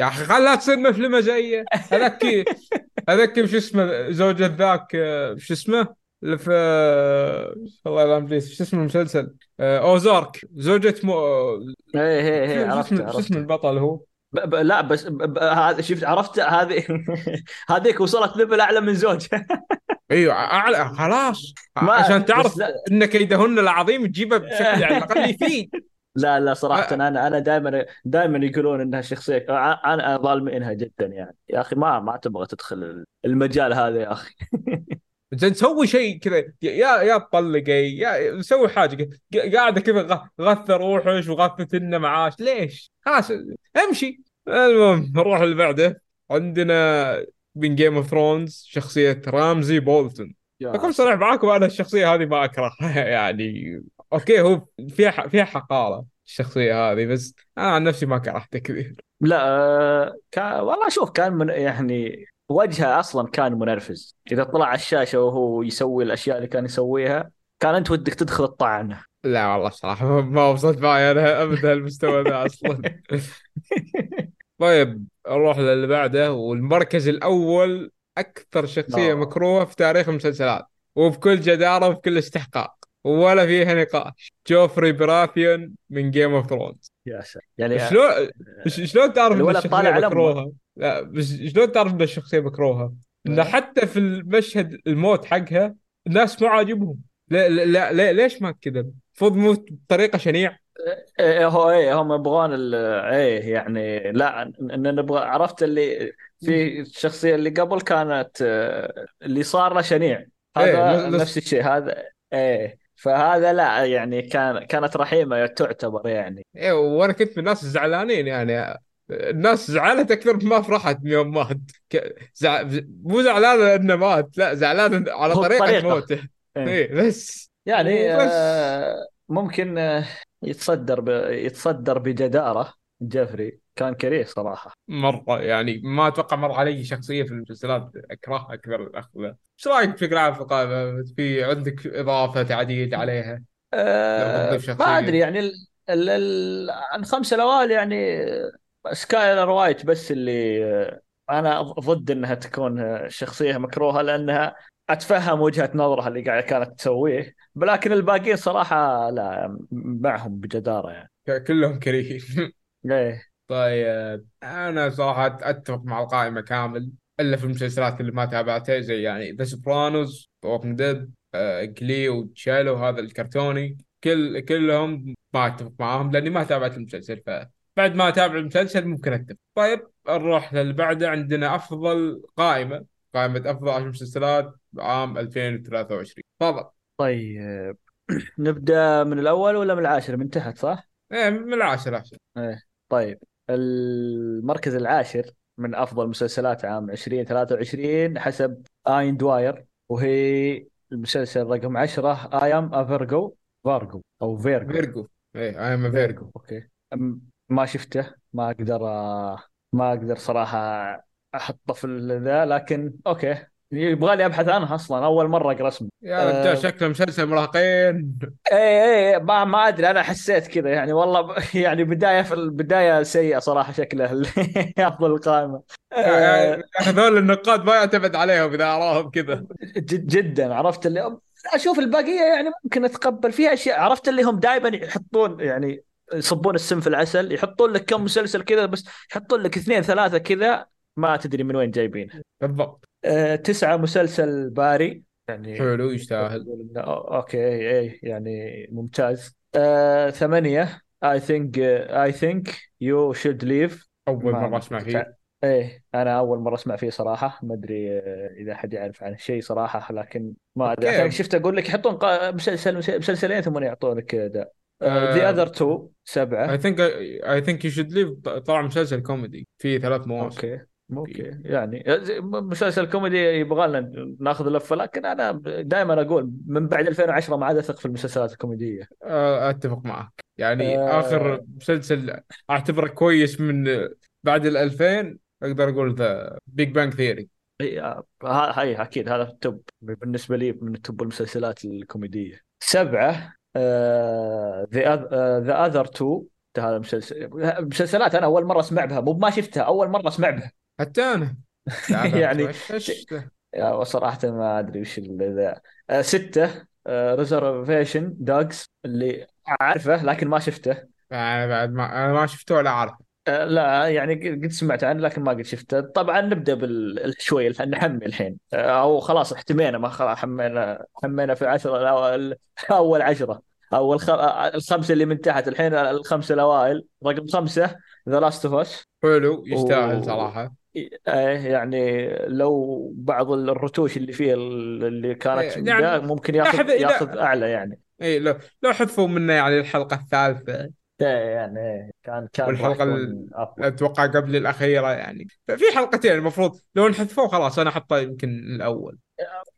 يا أخي خلها تصير مفلمه زي هذاك هذاك شو اسمه زوجة ذاك شو اسمه؟ اللي في الله يلعن ابليس شو اسمه المسلسل؟ آه، أوزارك. زوجة مو إيه إيه شو إيه شو عرفت شو اسمه البطل هو؟ ب- ب- لا بس ب- ب- شفت عرفت هذه هذيك وصلت level اعلى من زوجها. أيوه أعلى خلاص. ما- عشان تعرف. ان كيدهن العظيم تجيبه بشكل يعني على الاقل يفيد. لا لا صراحة آه. أنا أنا دائما دائما يقولون إنها شخصية أنا ظالمينها جدا يعني يا أخي ما ما تبغى تدخل المجال هذا يا أخي زين سوي شيء كذا يا يا تطلقي يا سوي حاجة. قاعدة كذا غث روحش وغثت لنا معاش ليش؟ خلاص امشي المهم نروح اللي بعده عندنا من Game of Thrones شخصية رامزي بولتون أكون صريح معاكم أنا الشخصية هذه ما أكرهها يعني okay هو فيها ح- فيها حقارة الشخصية هذه بس أنا عن نفسي ما كرهته كثير. لا آه، كان والله شوف كان من يعني وجهه أصلا كان منرفز. إذا طلع على الشاشة وهو يسوي الأشياء اللي كان يسويها كان أنت ودك تدخل تطعنه لا والله صراحة ما وصلت معي أنا أبدا المستوى ذا أصلا. طيب نروح للي بعده والمركز الأول أكثر شخصية لا مكروهة في تاريخ المسلسلات وبكل جدارة وبكل استحقاق. ولا فيها نقاش جوفري براثيون من Game of Thrones يا ساتر يعني شلون ش- شلون تعرف إن امه مكروهة؟ لا بس شلون تعرف إن الشخصية مكروهة؟ انه إيه. حتى في المشهد الموت حقها الناس ما عاجبهم لا لا لا ليش ما كذا؟ المفروض موت بطريقة شنيعة إيه هو إيه هم يبغون إيه يعني لا إن نبغى عرفت اللي في الشخصية اللي قبل كانت آه، اللي صار له شنيع هذا ل- نفس. الشيء هذا إيه فهذا لا يعني كان كانت رحيمة تعتبر يعني. إيه وأنا كنت من الناس الزعلانين يعني. الناس زعلت أكثر مما فرحت يوم مات. ك... زع... مو زعلانه لأنه مات لا زعلانه على طريقة موته. إيه. إيه بس. يعني وبس آه، ممكن آه، يتصدر ب... يتصدر بجدارة جوفري. كان كريه صراحة. مره يعني ما أتوقع مر علي شخصية في المسلسلات اكرهها أكثر الأخ ذا. إيش رأيك بشكل عام في القائمه في عندك إضافة تعديل عليها؟ أه ما أدري يعني ال... ال... ال... الخمسه الأوائل يعني سكايلر وايت بس اللي آه، أنا ضد إنها تكون شخصية مكروهة لأنها أتفهم وجهة نظرها اللي قاعدة كانت تسويه لكن الباقيين صراحة لا معهم بجدارة يعني. كلهم كريهين. إيه. طيب. أنا صراحة اتفق مع القائمة كامل. الا في المسلسلات اللي ما تابعتها زي يعني The Sopranos و Walking Dead جلي وتشيلو هذا الكرتوني. كل كلهم ما اتفق معاهم لاني ما تابعت المسلسل. فبعد ما اتابع المسلسل ممكن اتفق. طيب نروح للي بعده عندنا أفضل قائمة. قائمة أفضل 10 مسلسلات عام 2023 تفضل. طيب. نبدأ من الأول ولا من العاشر؟ من تحت صح؟ إيه من العاشر عشر. إيه طيب. المركز العاشر من أفضل مسلسلات عام 2023 حسب آين دواير وهي المسلسل رقم 10 I'm a Virgo Virgo أو Virgo Virgo إيه I'm Virgo okay. ما شفته ما أقدر آه، ما أقدر صراحة أحطه في ذا لكن okay. يبغى لي ابحث عنها أصلا أول مرة أقرأ اسمه. يا رجال أه. شكله مسلسل مراهقين. إيه إيه ما ما أدري أنا حسيت كذا يعني والله. يعني بداية في البدايه سيئة صراحة شكله اللي ياخذ القائمه أه. هذول النقاد ما يعتمد عليهم إذا اراهم كذا. جد جدا عرفت اللي أشوف البقيه يعني ممكن أتقبل. فيها أشياء عرفت اللي هم دائما يحطون يعني يصبون السم في العسل يحطون لك كم مسلسل كذا بس يحطون لك اثنين ثلاثة كذا ما تدري من وين جايبين بالضبط. أه تسعة مسلسل باري يعني حلو يستاهل. أوكي إيه يعني ممتاز. أه ثمانية I think I think you should leave. أول مرة ما أسمع فيه. إيه أنا أول مرة أسمع فيه صراحة. ما أدري آه، إذا حد يعرف عنه شيء صراحة لكن ما أدري. عشان شفت أقول لك يحطون مسلسل مسلسلين ثم يعطونك The The اي Other Two سبعة. Think I Think You Should Leave طلع مسلسل كوميدي فيه ثلاث مواسم. okay. okay. يعني زي- مسلسل كوميدي يبغى لنا ناخذ لفة لكن أنا دائما أقول من بعد 2010 ما عاد أثق في المسلسلات الكوميدية. أتفق معك يعني آه آخر مسلسل أعتبره كويس من بعد ال 2000 أقدر أقول The Big Bang Theory هاي أكيد هذا ال top بالنسبة لي من ال top المسلسلات الكوميدية. سبعة The The Other Two هذا مسلسل مسلسلات أنا أول مرة أسمع بها مو ما شفتها أول مرة أسمع بها. حتى أنا يعني؟ يا صراحة ما أدري وش ذا آه، ستة Reservation Dogs اللي أعرفه لكن ما شفته. بعد ما أنا ما شفته ولا اعرف آه، لا يعني قد سمعت عنه لكن ما قد شفته. طبعا نبدأ بال شوي نحمي الحين. آه، أو خلاص احتمينا ما خلاص حمينا حمينا في عشرة أو الخ... آه، الخمسة اللي من تحت الحين الخمسة الأوائل. رقم خمسة The Last of Us حلو يستاهل صراحة. إيه يعني لو بعض الرتوش اللي فيه اللي كانت إيه، يعني ممكن ياخذ ياخذ لا. أعلى يعني. اي لو لو حذفوا منه يعني الحلقة الثالثة. ده يعني كان كان راح والحلقة ال- يكون افضل أتوقع قبل الأخيرة يعني. ففي حلقتين المفروض لو انحذفوه خلاص أنا أحطه يمكن الأول.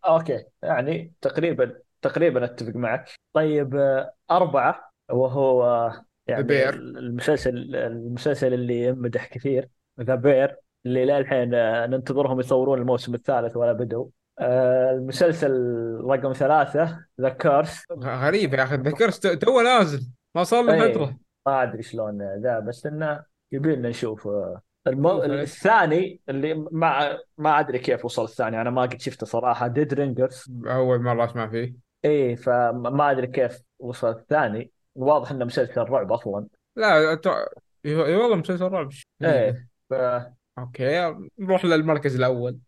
okay. يعني تقريبا تقريبا أتفق معك. طيب آه، أربعة وهو آه، يعني Bear المسلسل المسلسل اللي يمدح كثير The Bear اللي للحين آه، ننتظرهم يصورون الموسم الثالث ولا بدوا آه، المسلسل رقم ثلاثة The Curse غريب يا أخي ذكرت تو نازل ما صار له إيه فترة. ما أدري شلون ذا بس إنه يبي لنا نشوف المو... شوف، الثاني اللي ما ما أدري كيف وصل الثاني أنا ما قد شفته صراحة Dead Ringers أول مرة أسمع فيه. إيه فما أدري كيف وصل الثاني. واضح إنه مسلسل رعب أصلا. لا. اي والله مسلسل رعب. إيه. ف okay نروح للمركز الأول.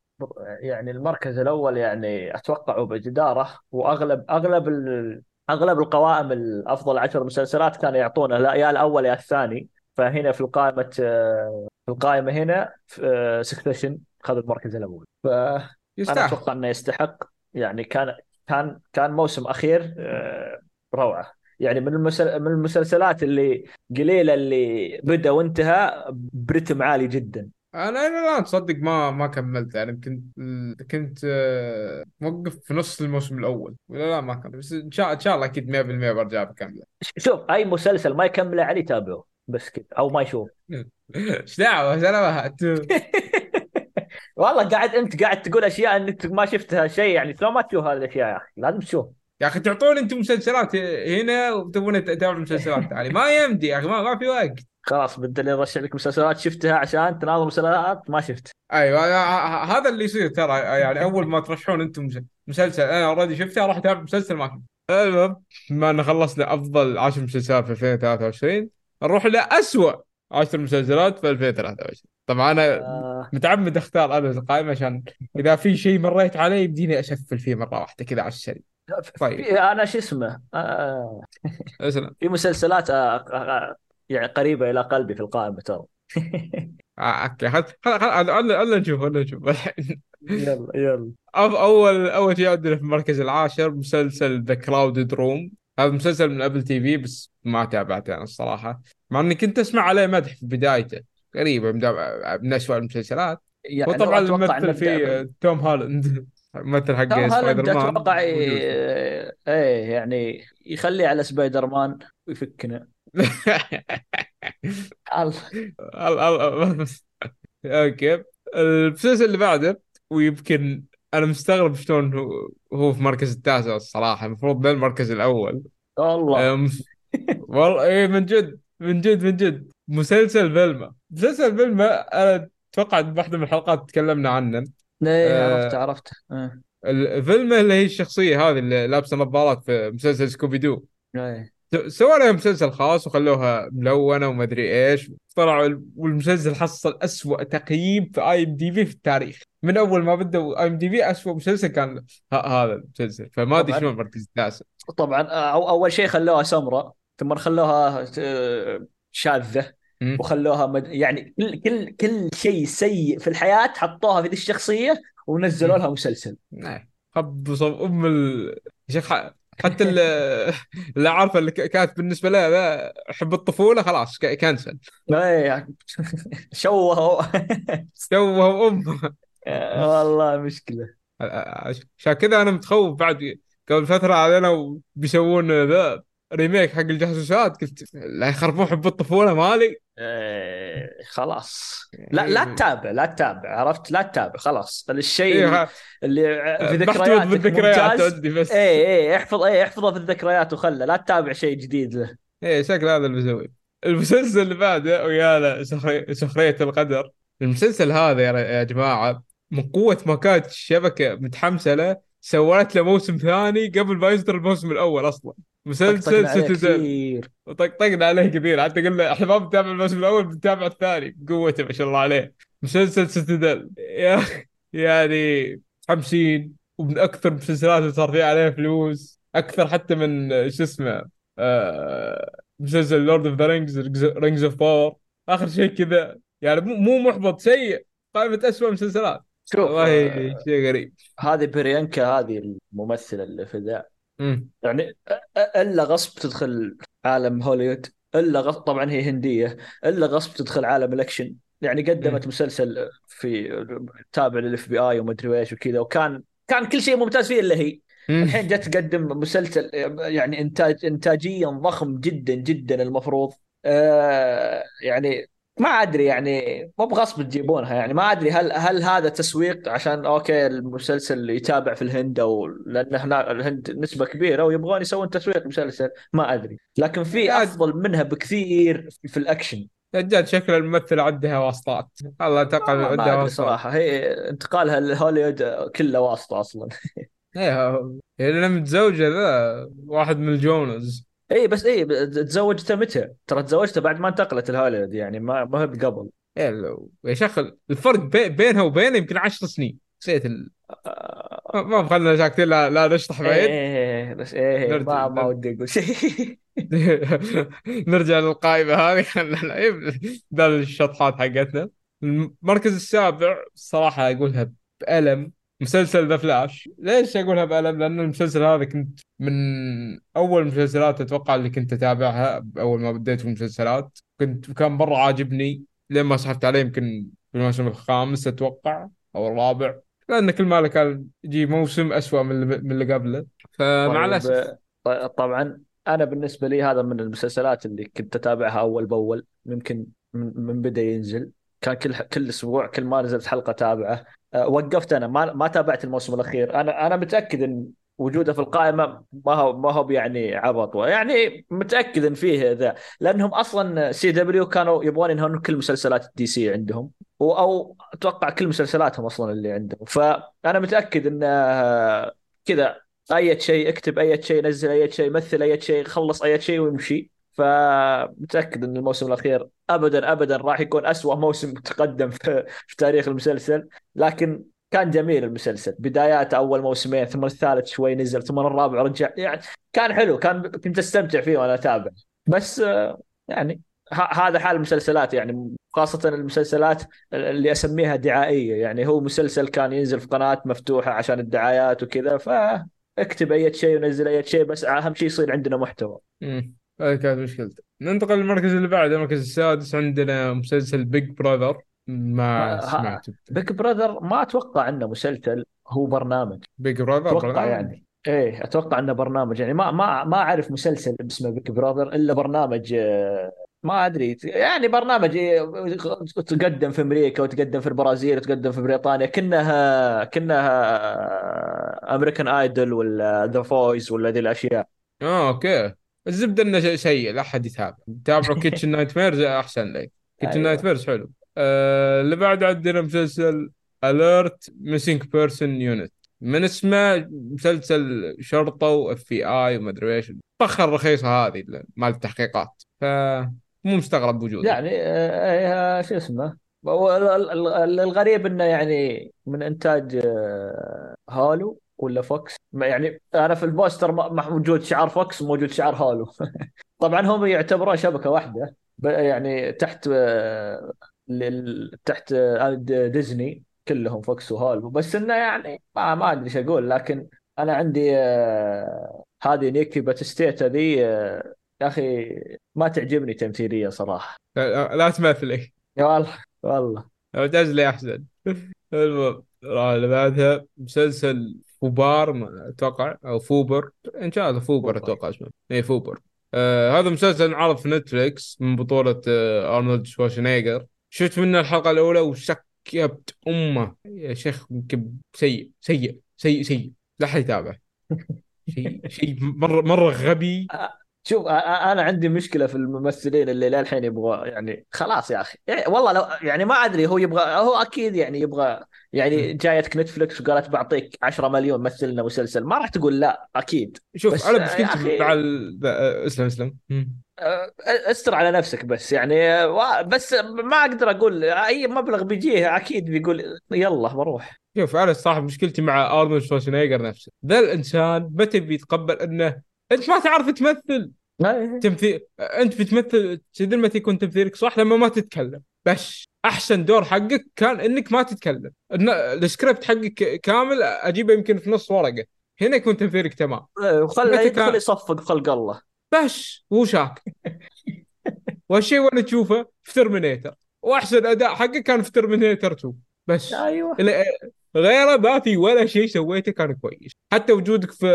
يعني المركز الأول يعني أتوقع بجداره وأغلب أغلب ال... أغلب القوائم الأفضل عشر مسلسلات كانوا يعطونه لا يا الأول يا الثاني. فهنا في القائمة في القائمة هنا Succession خذ المركز الأول. فانا يستاهل. أتوقع إنه يستحق. يعني كان كان كان موسم أخير آه، روعة. يعني من المسل... من المسلسلات اللي قليلة اللي بدأ وانتهى برتم عالي جدا. أنا إلى الآن تصدق ما ما كملت. يعني كنت كنت آه، موقف في نص الموسم الأول. ولا لا ما كملت بس إن شاء إن شاء الله أكيد 100% برجع بكمله شوف أي مسلسل ما يكمله علي تابعه. بس كذا. أو ما يشوف. إيش دعوة؟ سلامات والله قاعد أنت قاعد تقول أشياء انك ما شفتها شيء. يعني شلون ما تشوف هذه الأشياء يا أخي لازم تشوف. يا أخي تعطون أنتم مسلسلات هنا وتبون تتابعوا مسلسلات تعالي ما يمدي يا أخي ما, ما في وقت. خلاص بدل يرشح لك مسلسلات شفتها عشان تناظر مسلسلات ما شفت. أيوه هذا اللي يصير ترى يعني أول ما ترشحون أنتم مس- مسلسل. أنا اوريدي شفته أروح أتابع مسلسل ما المهم بما إن خلصنا أفضل 10 مسلسلات في 2023 نروح لاسوء 10 مسلسلات في 2023 طبعا أنا آه. متعمد أختار أنا القائمه عشان إذا في شيء مريت عليه يبديني أشفل فيه مرة واحدة كذا على السريع. طيب. في أنا شو اسمه آه اسلم في مسلسلات آه آه آه يعني قريبة إلى قلبي في القائمة ترى. آه، okay. خل خل خل خل- خل نشوف نشوف. الحين يلا. يلا اول أول شيء عندنا في المركز العاشر مسلسل The Crowded Room هذا مسلسل من Apple TV بس ما تابعته أنا الصراحة. مع إني كنت أسمع عليه مدح في بدايته غريبه من, اسوء المسلسلات. يعني وطبعا الممثل فيه توم هالاند الممثل حق سبايدر مان أتوقع موجود. إيه إيه، يعني يخليه على سبايدر مان ويفكنا. الله. ال- ال- okay. المسلسل اللي بعده ويمكن أنا مستغرب شلون هو هو في المركز التاسع الصراحة. المفروض المركز الأول. والله. والله إيه من جد من جد من جد. مسلسل فيلما مسلسل فيلما أنا أتوقع واحدة من الحلقات تكلمنا عنه. إيه آه، عرفت. عرفت إيه. الفيلما اللي هي الشخصيه هذه اللي لابسه نظارات في مسلسل سكوبي دو إيه سووا لها مسلسل خاص وخلوها ملونه ومدري إيش. طلعوا والمسلسل حصل أسوأ تقييم في IMDb في التاريخ. من أول ما بدأوا IMDb أسوأ مسلسل كان هذا المسلسل. فما أدري. شلون المركز التاسع طبعا أو أول شيء خلوها سمراء ثم خلوها آه، شاذة. مم. وخلوها مد... يعني كل كل كل شيء سيء في الحياة حطوها في ذي الشخصية ونزلوا. لها مسلسل. نعم. خب صب أم ال... يا شيخ حتى ال- اللي عارفه اللي كانت بالنسبة لها ذا حب الطفولة خلاص ك- كنسل إيه شوهوا سووا أم. والله مشكلة. عشان كذا أنا متخوف بعد قبل فترة علينا بيسوون ذا ريميك حق الجاسوسات قلت لا يخربون حب الطفولة مالي. إيه، خلاص. لا لا تتابع لا تتابع عرفت؟ لا تتابع خلاص. الشيء إيه اللي في ذكرياتك بالذكريات عندي بس. إيه إيه احفظ إيه احفظه في الذكريات وخله لا تتابع شيء جديد له. إيه شكل هذا اللي بسويه المسلسل اللي بعده ويانا سخري- سخرية القدر. المسلسل هذا يا جماعة من قوة ما كانت الشبكة متحمسة له. سوت له موسم ثاني قبل ما يصدر الموسم الأول أصلا. مسلسل طقطقنا عليه كثير. وطقطقنا عليه كثير. حتى قلنا إحنا ما بنتابع الموسم الأول بنتابع الثاني. بقوته ما شاء الله عليه. مسلسل Citadel يا أخي يعني متحمسين ومن أكثر المسلسلات اللي صار فيها عليها فلوس أكثر حتى من شو اسمه آه، مسلسل Lord of the Rings Rings of Power آخر شيء كذا. يعني مو محبط سيء. قائمة أسوأ مسلسلات. شوف والله آه، شيء غريب هذه بريانكا هذه الممثلة اللي في ذا مم. يعني أ- أ- إلا غصب تدخل عالم هوليوود إلا غصب طبعا هي هندية إلا غصب تدخل عالم الأكشن يعني قدمت مم. مسلسل في تابع لل FBI ومدري إيش وكذا وكان كان كل شيء ممتاز فيه إلا هي مم. الحين جت تقدم مسلسل يعني إنتاج انتاجيا ضخم جدا جدا المفروض آه يعني ما أدري يعني مو بغصب تجيبونها يعني ما أدري هل هل هذا تسويق عشان okay المسلسل يتابع في الهند أو لأن هنا الهند نسبة كبيرة ويبغون يسوون تسويق مسلسل ما أدري. لكن في أفضل منها بكثير في الأكشن. رجال شكل الممثل عندها واسطات. الله ما عندها واسطات. صراحة. هي انتقالها لهوليوود كله واسطة أصلا. إيه يعني متزوجة ذا واحد من الجونز. اي بس اي تزوجته متى؟ ترى تزوجته بعد ما انتقلت لهوليوود يعني ما ما هي قبل إيه يا شيخ الفرق بي- بينها وبينه يمكن عشر سنين. نسيت ال... ما ما بخلنا ساكتين لا, لا نشطح بعيد. إيه بس إيه نرجع- ما ما. ودي أقول شيء. نرجع للقائمة هذه. ذا الشطحات حقتنا. المركز السابع صراحة أقولها بألم. مسلسل The Flash. ليش أقولها بألم؟ لأن المسلسل هذا كنت من أول المسلسلات أتوقع اللي كنت أتابعها أول ما بديت في المسلسلات. كنت كان مرة عاجبني. لين ما سحبت عليه يمكن في الموسم الخامس أتوقع أو الرابع. لأن كل ما كان يجي موسم أسوأ من اللي من اللي قبله. فمع الأسف. طيب طبعا أنا بالنسبة لي هذا من المسلسلات اللي كنت أتابعها أول بأول. يمكن من, من بدأ ينزل. كان كل كل أسبوع كل ما نزلت حلقة تابعة. وقفت أنا. ما ما تابعت الموسم الأخير. أنا أنا متأكد إن وجوده في القائمة ما هو ما هو يعني عبط. يعني متأكد إن فيه ذا. لأنهم أصلا CW كانوا يبغون ينهون كل مسلسلات ال DC عندهم أو أتوقع كل مسلسلاتهم أصلا اللي عندهم. فأنا متأكد إن آه، كذا. أي شيء اكتب أي شيء نزل أي شيء مثل أي شيء خلص أي شيء وامشي فمتأكد إن الموسم الأخير ابدا ابدا راح يكون أسوأ موسم تقدم في, في تاريخ المسلسل لكن كان جميل المسلسل. بدايات أول موسمين ثم الثالث شوي نزل ثم الرابع رجع يعني كان حلو كان كنت أستمتع فيه وأنا أتابع. بس يعني هذا حال المسلسلات يعني خاصة المسلسلات اللي أسميها دعائية. يعني هو مسلسل كان ينزل في قناة مفتوحة عشان الدعايات وكذا فاكتب أي شيء ونزل أي شيء بس أهم شيء يصير عندنا محتوى. هذه كانت مشكلته ننتقل للمركز اللي بعده المركز السادس. عندنا مسلسل Big Brother ما سمعت. Big Brother ما أتوقع إنه مسلسل هو برنامج. Big Brother أتوقع يعني. إيه أتوقع إنه برنامج. يعني ما ما ما أعرف مسلسل اسمه Big Brother إلا برنامج آه، ما أدري. يعني برنامج إيه، تقدم في أمريكا وتقدم في البرازيل وتقدم في بريطانيا. كانها كانها American Idol ولا The Voice ولا ذي الأشياء. آه okay. الزبدة إنه سيء لا أحد يتابع. تابعوا Kitchen Nightmares أحسن لك Kitchen. Nightmares حلو. آه اللي بعد عندنا مسلسل Alert Missing Persons Unit من اسمه مسلسل شرطة و FBI وما أدري إيش. الفخر الرخيصه هذه مال التحقيقات. ف مو مستغرب وجوده يعني آه، آه، شو اسمه؟ الغريب إنه يعني من إنتاج آه، Hulu. ولا Fox؟ ما يعني أنا في ال poster موجود شعار Fox وموجود شعار Hulu. طبعا هم يعتبرون شبكة واحدة يعني تحت آه، لل- تحت آه، ديزني كلهم Fox و Hulu. بس إنه يعني ما ما أدري إيش أقول لكن أنا عندي آه، هذه نيكي باتيستا ذي يا أخي ما تعجبني تمثيلية صراحة. لا, تمثلي. يا والله والله. اعتزلي احسن المهم اللي بعدها مسلسل FUBAR أتوقع أو FUBAR. إن شاء الله FUBAR. أتوقع اسمه. اي FUBAR. آه هذا مسلسل انعرض في نتفليكس من بطولة آه أرنولد شوارشنيجر شفت منه الحلقة الأولى وسكبت أمه. يا شيخ سيء سيء سيء سيء. لا أحد يتابع شيء شيء مرة مرة غبي. شوف أنا عندي مشكلة في الممثلين اللي للحين يبغى يعني خلاص يا أخي. يعني والله لو يعني ما أدري هو يبغى هو أكيد يعني يبغى يعني جايتك نتفلكس وقالت بعطيك 10 مليون مثل لنا مسلسل ما راح تقول لا أكيد. شوف يا مشكلتي. مع ال... اسلم اسلم. استر على نفسك بس يعني بس ما أقدر أقول أي مبلغ بيجيه أكيد بيقول يلا بروح. شوف أنا الصراحه مشكلتي مع أرنولد شوارزنيجر نفسه. ذا الإنسان متى بيتقبل إنه أنت ما تعرف تمثل. تمثيل أنت بتمثل تدري متى يكون تمثيلك صح؟ لما ما تتكلم. بس أحسن دور حقك كان إنك ما تتكلم. السكريبت حقك كامل أجيبه يمكن في نص ورقة. هنا يكون تمثيلك تمام. متى يدخل كان- يصفق خلق الله. بس هو شاك. والشيء وين تشوفه؟ في Terminator وأحسن أداء حقه كان في Terminator 2 بس. أيوه. غيره ما في ولا شيء سويته كان كويس. حتى وجودك في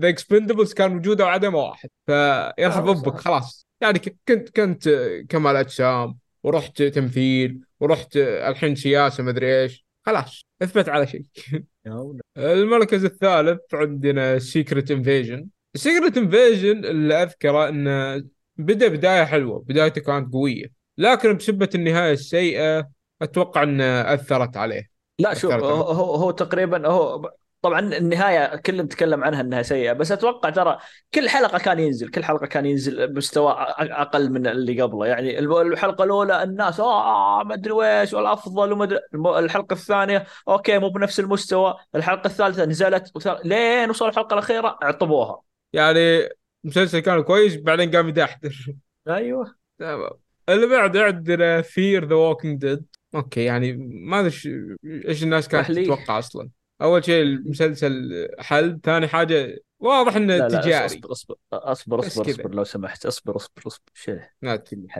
The Expendables كان وجوده وعدمه واحد. فيرحب ربك. خلاص. يعني كنت كنت كمال أجسام ورحت تمثيل ورحت الحين سياسة مدري إيش. خلاص أثبت على شيء. المركز الثالث عندنا Secret Invasion Secret Invasion اللي أذكره انه بدأ بداية حلوة بدايته كانت قوية. لكن بسبة النهاية السيئة أتوقع انها أثرت عليه. لا شوف هو, هو تقريبا هو طبعا النهاية كل نتكلم عنها إنها سيئة بس أتوقع ترى كل حلقة كان ينزل كل حلقة كان ينزل مستوى أقل من اللي قبله. يعني الحلقة الأولى الناس آه ما أدري ويش والأفضل وما ادري الحلقة الثانية okay مو بنفس المستوى. الحلقة الثالثة نزلت لين وصل الحلقة الأخيرة عطبوها. يعني مسلسل كان كويس بعدين قام يدحدر. أيوه. تمام. اللي بعده عندنا Fear The Walking Dead okay يعني ما أدري إيش الناس كانت تتوقع أصلا؟ أول شيء المسلسل حل ثاني حاجة واضح إنه لا تجاري لا أصبر أصبر أصبر أصبر, أصبر لو سمحت أصبر أصبر أصبر. شيء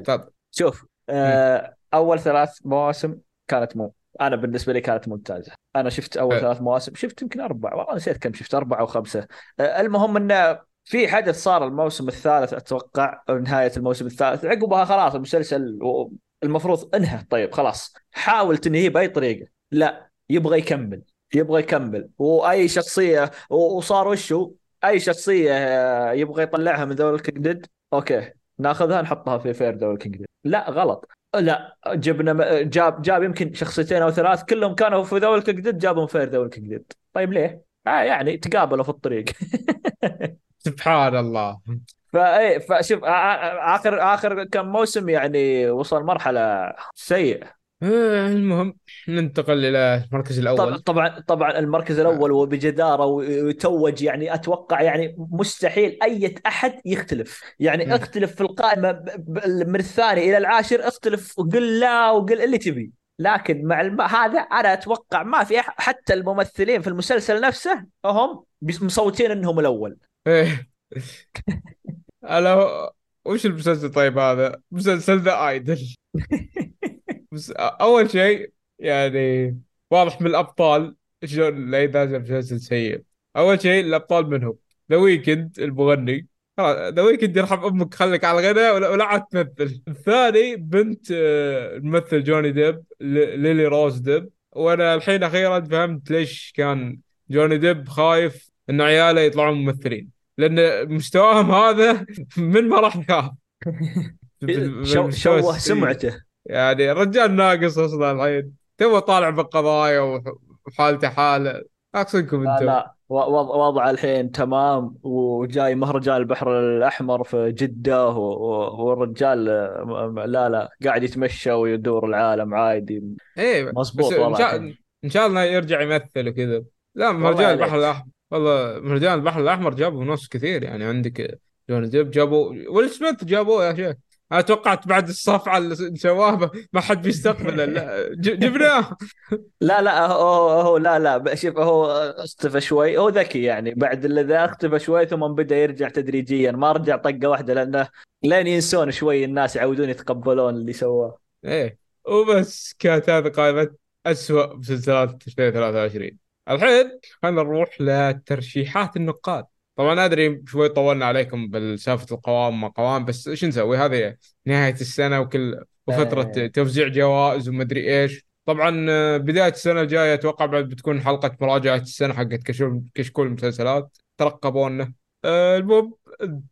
تفضل. شوف آه أول ثلاث مواسم كانت مو أنا بالنسبة لي كانت ممتازة. أنا شفت أول ثلاث مواسم شفت يمكن أربع والله نسيت كم شفت أربعة أو خمسة. آه المهم إنه في حدث صار الموسم الثالث أتوقع أو نهاية الموسم الثالث عقبها خلاص المسلسل المفروض انهى طيب خلاص. حاول تنهيه بأي طريقة. لا يبغى يكمل يبغى يكمل. وأي شخصية وصار وشو؟ أي شخصية آه، يبغى يطلعها من The Walking Dead؟ okay ناخذها نحطها في Fear The Walking Dead. لا غلط. لا جبنا جاب جاب يمكن شخصيتين أو ثلاث كلهم كانوا في The Walking Dead جابهم Fear The Walking Dead. طيب ليه؟ آه يعني تقابلوا في الطريق. سبحان الله. فاي فشوف آخر آخر كم موسم يعني وصل مرحلة سيئة. آه، المهم ننتقل إلى المركز الأول. طبعا طبعا المركز الأول آه. وبجدارة ويتوج يعني أتوقع يعني مستحيل أي أحد يختلف. يعني م. اختلف في القائمة من الثاني إلى العاشر اختلف وقل لا وقل اللي تبي. لكن مع الم... هذا أنا أتوقع ما في أحد حتى الممثلين في المسلسل نفسه هم مصوتين إنهم الأول. أنا وش المسلسل طيب هذا؟ مسلسل ذا ايدل أول شيء يعني واضح من الأبطال شلون لا ينازل مسلسل سيء. أول شيء الأبطال منهم The Weeknd المغني. The Weeknd يرحم أمك خليك على الغناء ولا عاد تمثل. الثاني بنت آه، الممثل جوني ديب ليلي روز ديب. وأنا الحين أخيرا فهمت ليش كان جوني ديب خايف إن عياله يطلعون ممثلين. لأن مستواهم هذا من ما راح يخاف. شوه سمعته؟ يعني الرجال ناقص أصلا الحين. تو طالع بالقضايا وحالته حالة. أقصدكم أنتم. لا. لا وضع الحين تمام وجاي مهرجان البحر الأحمر في جدة والرجال لا لا. قاعد يتمشى ويدور العالم عادي. إيه مضبوط إن شاء الله يرجع يمثل وكذا. لا مهرجان البحر الأحمر. والله مهرجان البحر الأحمر جابوا ناس كثير يعني عندك جون ديب جابوا ويل سميث جابوه يا شيخ. أنا توقعت بعد الصفعة اللي سواها ما حد بيستقبله لا جبناه. لا لا هو, هو لا لا شوف هو اختفى شوي هو ذكي يعني. بعد اللي ذا اختفى شوي ثم بدأ يرجع تدريجيا. ما رجع طقة واحدة لأنه لين ينسون شوي الناس يعودون يتقبلون اللي سواه. إيه. وبس كانت هذه قائمة اسوء مسلسلات 2023 الحين خلينا نروح لترشيحات النقاد. طبعا أدري شوي طولنا عليكم بالسالفه القوام ما قوام بس إيش نسوي؟ هذه نهاية السنة وكل وفترة آه. توزيع جوائز ومدري إيش. طبعا آه، بداية السنة الجاية أتوقع بعد بتكون حلقة مراجعة السنة حقت كشكول المسلسلات. ترقبونا. آه، المهم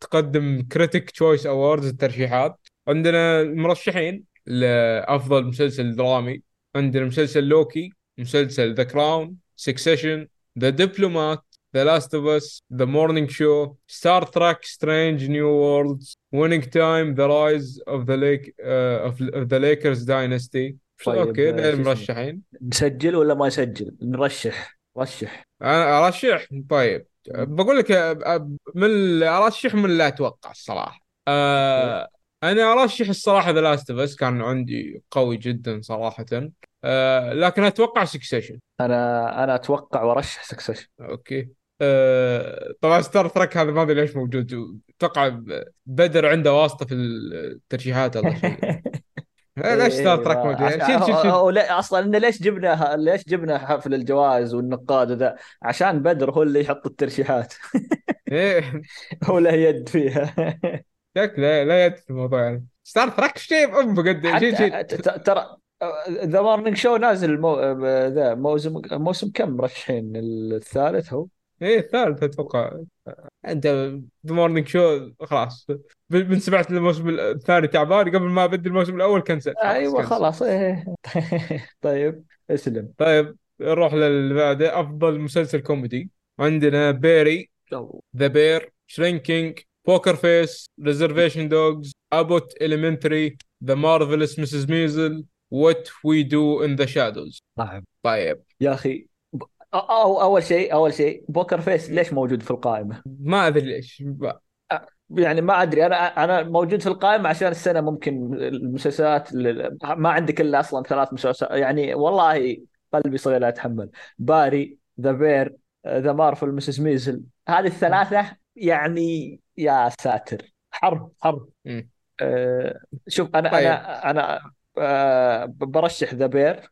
تقدم Critics Choice Awards الترشيحات. عندنا المرشحين لأفضل مسلسل درامي. عندنا مسلسل لوكي مسلسل The Crown Succession The Diplomat The Last of Us, The Morning Show, Star Trek: Strange New Worlds, Winning Time, The Rise of the Lake uh, of, of the Lakers Dynasty. طيب okay المرشحين نسجل ولا ما نسجل؟ نرشح رشح. أنا أرشح؟ طيب بقول لك من أرشح من لا أتوقع الصراحة. آه أنا أرشح الصراحة The Last of كان عندي قوي جدا صراحة. آه لكن أتوقع Succession أنا أنا أتوقع وارشح Succession okay. آه، طبعا Star Trek هذا ما أدري ليش موجود. أتوقع بدر عنده واسطة في الترشيحات الله شيء ليش Star Trek موجود؟ شيل شيل شيل أصلا إنه ليش جبنا ليش جبنا حفل الجوائز والنقاد وذا؟ عشان بدر هو اللي يحط الترشيحات. إيه. هو له يد فيها. شكله لا يد في الموضوع يعني. Star Trek شيء أم قد ترى The Morning Show نازل مو... ذا موسم موسم كم مرشحين الثالث هو؟ إيه الثالث أتوقع. أنت The Morning Show خلاص. من سمعت الموسم الثاني تعبان قبل ما ابدي الموسم الأول cancel. أيوه. خلاص. إيه طيب اسلم. طيب نروح للي بعده أفضل مسلسل كوميدي. عندنا Barry The Bear Shrinking Poker Face Reservation Dogs Abbott Elementary The Marvelous Mrs. Maisel What We Do in the Shadows نعم طيب. يا أخي أو أول شيء أول شيء Poker Face ليش موجود في القائمة؟ ما أدري ليش. يعني ما أدري. أنا أنا موجود في القائمة عشان السنة ممكن المسلسلات ما عندك إلا أصلا ثلاث مسلسلات. يعني والله قلبي صغير لا اتحمل Barry The Bear The Marvelous Mrs. Maisel. هذه الثلاثة يعني يا ساتر. حرب حرب. أه شوف أنا طيب. أنا أنا برشح The Bear.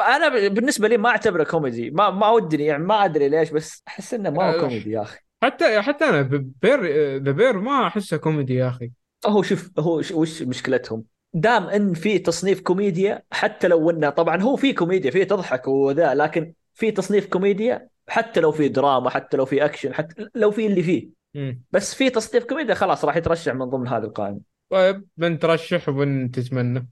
أنا بالنسبة لي ما أعتبره كوميدي ما ما ودني يعني ما أدري ليش بس أحس إنه ما. هو كوميدي يا أخي حتى حتى أنا Bear The Bear ما أحسه كوميدي يا أخي هو شوف هو وش مشكلتهم؟ دام إن في تصنيف كوميديا حتى لو إنه طبعا هو في كوميديا في تضحك وذا لكن في تصنيف كوميديا حتى لو في دراما حتى لو في أكشن حتى لو في اللي فيه مم. بس في تصنيف كوميديا خلاص راح يترشح من ضمن هذه القائمة طيب من ترشح ومن تتمنى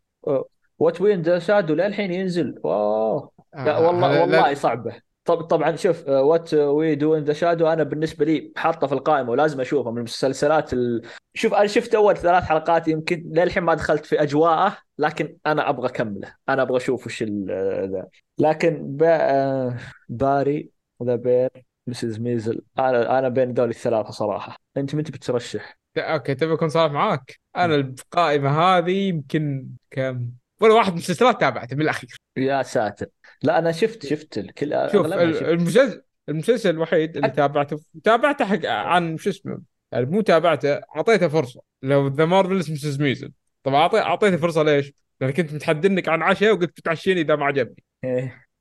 What We in the Shadow للحين ينزل. اوه لا آه، والله هذا- والله لا- صعبة. طب طبعا شوف What We Do in the Shadow أنا بالنسبة لي حاطه في القائمة ولازم أشوفه من المسلسلات ال... شوف أنا شفت أول ثلاث حلقات يمكن للحين ما دخلت في أجواءه لكن أنا أبغى أكمله. أنا أبغى أشوف وش ال- ذا. لكن ب... آه، Barry The Bear Mrs. Maisel أنا أنا بين ذول الثلاثة صراحة. أنت متى بترشح؟ okay تبي أكون صريح معاك؟ أنا القائمة هذه يمكن كم؟ ولا واحد من المسلسلات تابعته من الأخير. يا ساتر. لا أنا شفت شفت الكل شوف. المسلسل المسلسل الوحيد اللي تابعته تابعته حق عن شو اسمه يعني مو تابعته أعطيته فرصة. لو The Marvelous Mrs. Maisel طبعا أعطيته فرصة ليش؟ لأن كنت متحديك عن عشاء وقلت بتعشيني إذا ما عجبني.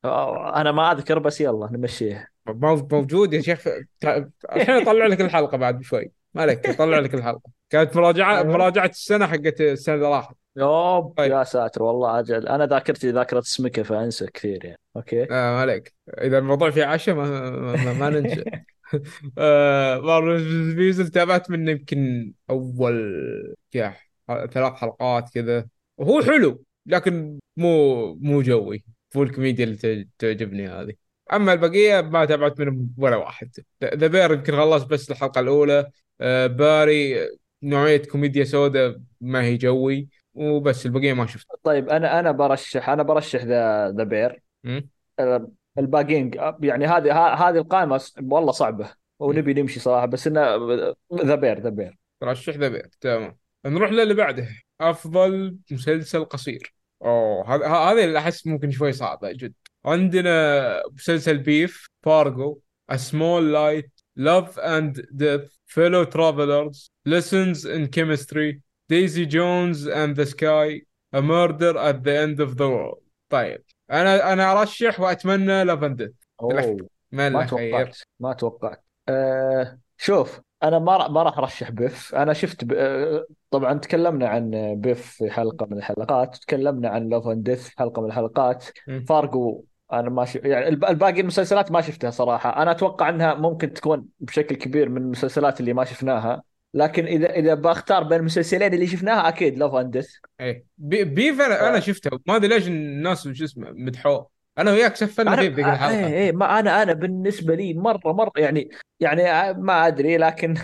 أوه، أنا ما أذكر بس يلا نمشيها. مو- موجود يا شيخ. الحين أطلع لك الحلقة بعد شوي ما عليك أطلع لك الحلقة. كانت مراجعه أيوة. مراجعة السنة حقت السنة اللي راحت. yup طيب. يا ساتر والله أجل. أنا ذاكرتي ذاكرة سمكه فأنسى كثير يعني. okay. آه ما عليك. إذا الموضوع فيه عشاء ما, ما, ما ننسى. آه Marvelous Maisel تابعت منه يمكن أول ثلاث حلقات كذا. وهو حلو لكن مو مو جوي. مو الكوميديا اللي تعجبني هذه. أما البقية ما تابعت منهم ولا واحد. The Bear يمكن خلصت بس الحلقة الأولى. باري نوعية كوميديا سوداء ما هي جوي وبس البقية ما شفت طيب أنا أنا برشح أنا برشح The The Bear. مم؟ الباقيين يعني هذه هذه القائمة والله صعبة ونبي نمشي صراحة بس إنه The Bear The Bear. ترشح The Bear تمام. نروح للي بعده. أفضل مسلسل قصير. أوه هذا ه- هذه اللي أحس ممكن شوي صعبه جد. عندنا مسلسل Beef فارجو A Small Light Love and Death. Fellow Travelers Lessons in Chemistry Daisy Jones and the Six A Murder at the End of the World. طيب أنا أنا أرشح وأتمنى Love and Death اوه ما ما توقعت ما توقعت. أه شوف أنا ما ما راح أرشح Beef. أنا شفت ب... أه طبعا تكلمنا عن Beef في حلقة من الحلقات تكلمنا عن Love and Death في حلقة من الحلقات. مم. فارجو أنا ما شف... يعني الب- الباقي المسلسلات ما شفتها صراحة. أنا أتوقع إنها ممكن تكون بشكل كبير من المسلسلات اللي ما شفناها. لكن إذا إذا بختار بين المسلسلين اللي شفناها أكيد Love and Death إيه. Bee- Beef أنا أنا شفته. ما أدري ليش الناس شو اسمه مدحوه. أنا وياك سفلنا أنا فيه بذيك إيه الحلقة. إيه ما أنا أنا بالنسبة لي مرة مرة يعني يعني ما أدري. لكن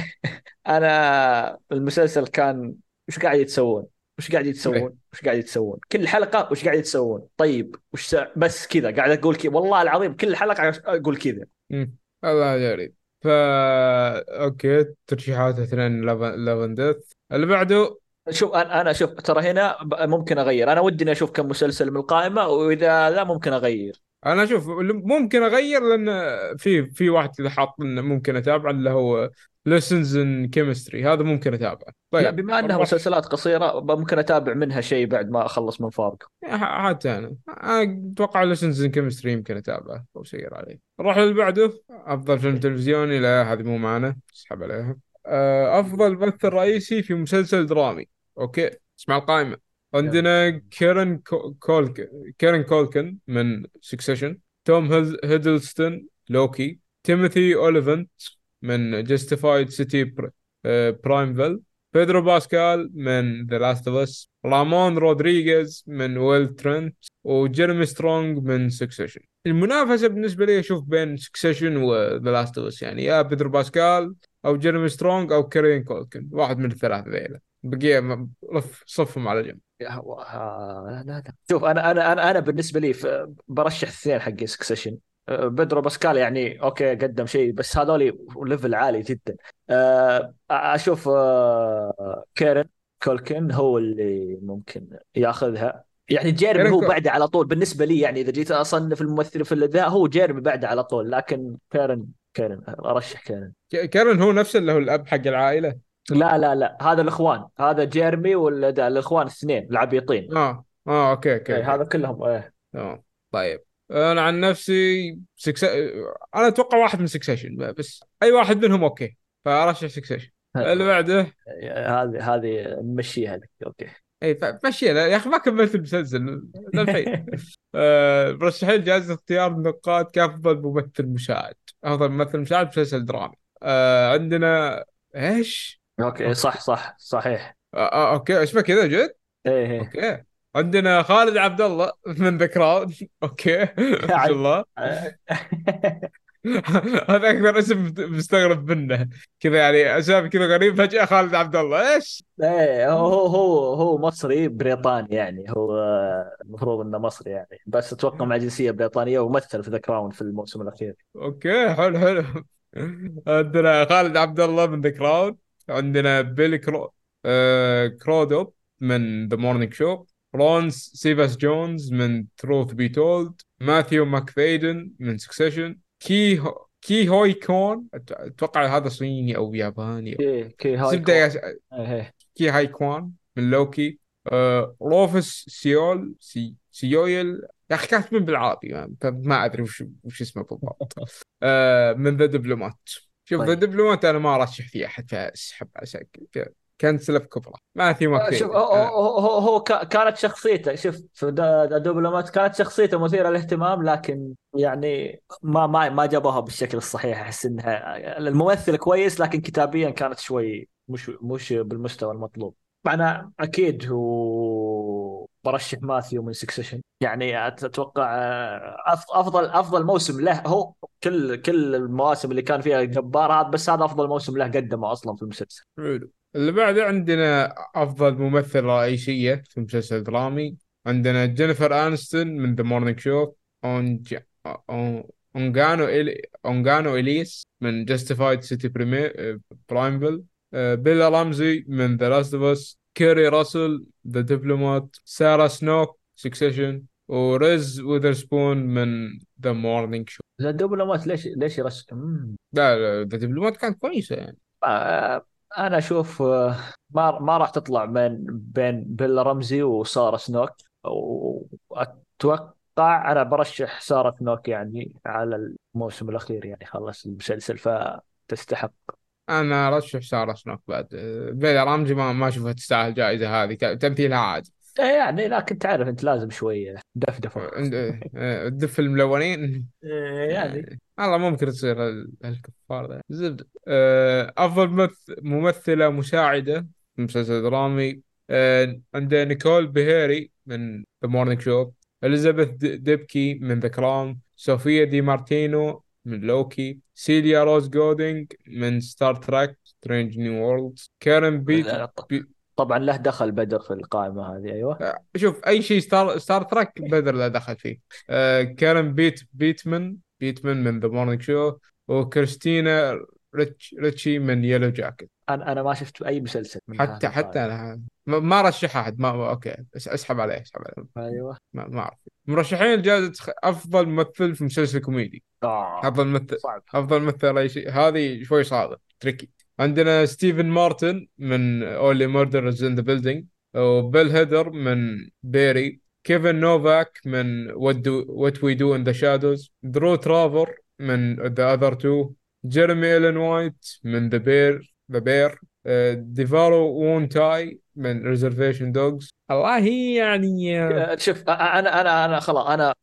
أنا المسلسل كان وش قاعدين تسوون؟ وش قاعدين تسوون؟ وش قاعدين تسوون؟ كل حلقة وش قاعدين تسوون؟ طيب وش سا... بس كذا. قاعد أقول كذا. والله العظيم كل حلقة أقول كذا. امم الله غريب فا okay. ترشيحات اثنين Love and Death اللي بعده؟ شوف أنا أنا شوف ترى هنا ممكن أغير. أنا ودي أشوف كم مسلسل من القائمة وإذا لا ممكن أغير. أنا أشوف ممكن أغير لأن في في واحد كذا حاط ممكن أتابعه اللي هو Lessons in Chemistry هذا ممكن أتابعه. لا طيب بما إنها مسلسلات قصيرة ممكن أتابع منها شيء بعد ما أخلص من فارجو. حتى أنا. أتوقع Lessons in Chemistry يمكن أتابعه. أو سير عليه. نروح اللي بعده. أفضل فيلم تلفزيوني. لا هذه مو معنا. اسحب عليها. آه، أفضل ممثل رئيسي في مسلسل درامي. okay. اسمع القائمة. عندنا كيرن كو- كولك كيرن كولكن من Succession توم هيد- هيدلستون لوكي. تيموثي اوليفنت من Justified City Primeval بيدرو باسكال من The Last of Us رامون رودريغيز من ويل ترنت وجيرمي سترونج من Succession المنافسة بالنسبة لي أشوف بين Succession و The Last of Us يعني يا بيدرو باسكال أو جيرمي سترونج أو كيرين كولكن واحد من الثلاثة ذيلا. بقية رف- صفهم على جنب. يا لا لا. شوف أنا أنا أنا أنا بالنسبة لي برشح اثنين حق Succession بدرو باسكال يعني okay قدم شيء بس هذول level عالي جدا. آه، أشوف آه، كيرن كولكن هو اللي ممكن ياخذها. يعني جيرمي هو بعده على طول بالنسبة لي يعني إذا جيت أصنف الممثل في ذا هو جيرمي بعده على طول لكن كيرن كيرن أرشح كيرن. كيرن هو نفسه اللي هو الأب حق العائلة. لا لا لا هذا الإخوان هذا جيرمي ولا ده الإخوان الاثنين العبيطين. آه آه okay okay, إيه، okay. هذا كلهم إيه. تمام طيب. أنا عن نفسي Succ... أنا أتوقع واحد من Succession بس أي واحد منهم okay فأرشح Succession اللي بعده؟ هذه هذه نمشيها لك okay. إي مشي يا أخي ما كملت المسلسل للحين آه، مرشحين جائزة اختيار النقاد كافضل ممثل مساعد أفضل ممثل مساعد مسلسل درامي. آه، عندنا إيش؟ okay صح صح صحيح. آه، آه، okay اسمه كذا جد؟ إيه إيه. okay. عندنا خالد عبد الله من The Crown okay. ما شاء الله. هذا أكثر اسم مستغرب منه. كذا يعني أسامي كذا غريب فجأة خالد عبد الله. إيش؟ إيه هو هو هو مصري بريطاني يعني. هو المفروض إنه مصري يعني. بس أتوقع مع جنسية بريطانية ومثل في The Crown في الموسم الأخير. okay حلو حلو. عندنا خالد عبد الله من The Crown عندنا بيلي كرو... آه... كرودوب من The Morning Show رون سيفاس جونز من Truth Be Told ماثيو ماكفيدن من Succession كي هو... كي هوي كون أتوقع هذا صيني أو ياباني. كي كي هاي إيه كي هاي كوان من لوكي آه... روفس سيول سي... سيويل يا أخي كاتبين بالعربي ما, أدري وش وش اسمه بالضبط. آه من The Diplomat شوف ذا طيب. Diplomat أنا ما ارشح فيه أحد فأسحب عشان كذا كان سلف كبرى ماثيو ماكفيدن شوف هو هو هو, هو كا- كانت شخصيته شوف في Diplomat كانت شخصيته مثيرة للاهتمام لكن يعني ما ما ما جابوها بالشكل الصحيح. أحس إنها الممثل كويس لكن كتابيا كانت شوي مش مش بالمستوى المطلوب. أنا أكيد هو برشح ماثيو من Succession يعني أتوقع آه، افضل أفضل موسم له هو كل كل المواسم اللي كان فيها جبار هذا بس هذا أفضل موسم له قدمه أصلا في المسلسل. حلو. اللي بعده عندنا أفضل ممثل رئيسية في مسلسل درامي. عندنا جينيفر انستون من The Morning Show اونجانو إلي... اونجانو إليس من Justified City Primeval بيلا رامزي من The Last of Us كيري راسل The Diplomat سارة سنوك Succession وريز ويذرسبون من The Morning Show The Diplomat ليش ليش يرش مم. لا The Diplomat كانت كويسة يعني. آه، أنا أشوف آه، ما ما راح تطلع من بين بيلا رمزي وسارة سنوك. وأتوقع أنا برشح سارة سنوك يعني على الموسم الأخير يعني خلص المسلسل فتستحق. أنا أرشح سارة سنوك بعد أه، بيلا رامزي ما ما أشوفها تستاهل الجائزه هذه تمثيلها عادي. يعني لكن تعرف أنت لازم شوية دفدفة. عند- أه، الدف الملونين. إيه يعني. والله ممكن تصير ال- الكفار ذا. زبده أفضل ممث- ممثلة مساعده في مسلسل درامي عندنا نيكول بيهيري من The Morning Show اليزابيث ديبكي من The Crown صوفيا دي مارتينو من لوكي سيليا روز جودينج من Star Trek Strange New World كارن بيت بي طبعا له دخل بدر في القائمة هذه أيوه. آه، شوف أي شيء Star Star Trek بدر له دخل فيه. آه كارن بيت بيتمان بيتمان من The Morning Show وكريستينا ريتش ريتشي من Yellowjackets أنا أنا ما شفت أي مسلسل من حتى حتى. أنا ما رشح أحد ما أوكي بس أسحب عليه أسحب عليه. أيوه. ما, ما أعرف. مرشحين لجائزة خ- أفضل ممثل في مسلسل كوميدي. آه. أفضل ممثل أفضل ممثل أي شيء. هذه شوي صعبة tricky عندنا ستيفن مارتن من Only Murders in the Building وبيل هيدر من بيري كيفن نوفاك من What We Do in the Shadows درو ترافر من The Other Two جيرمي إلين وايت من The Bear The Bear ديفارو وون تاي من Reservation Dogs والله يعني آه، شوف أنا أنا أنا خلاص أنا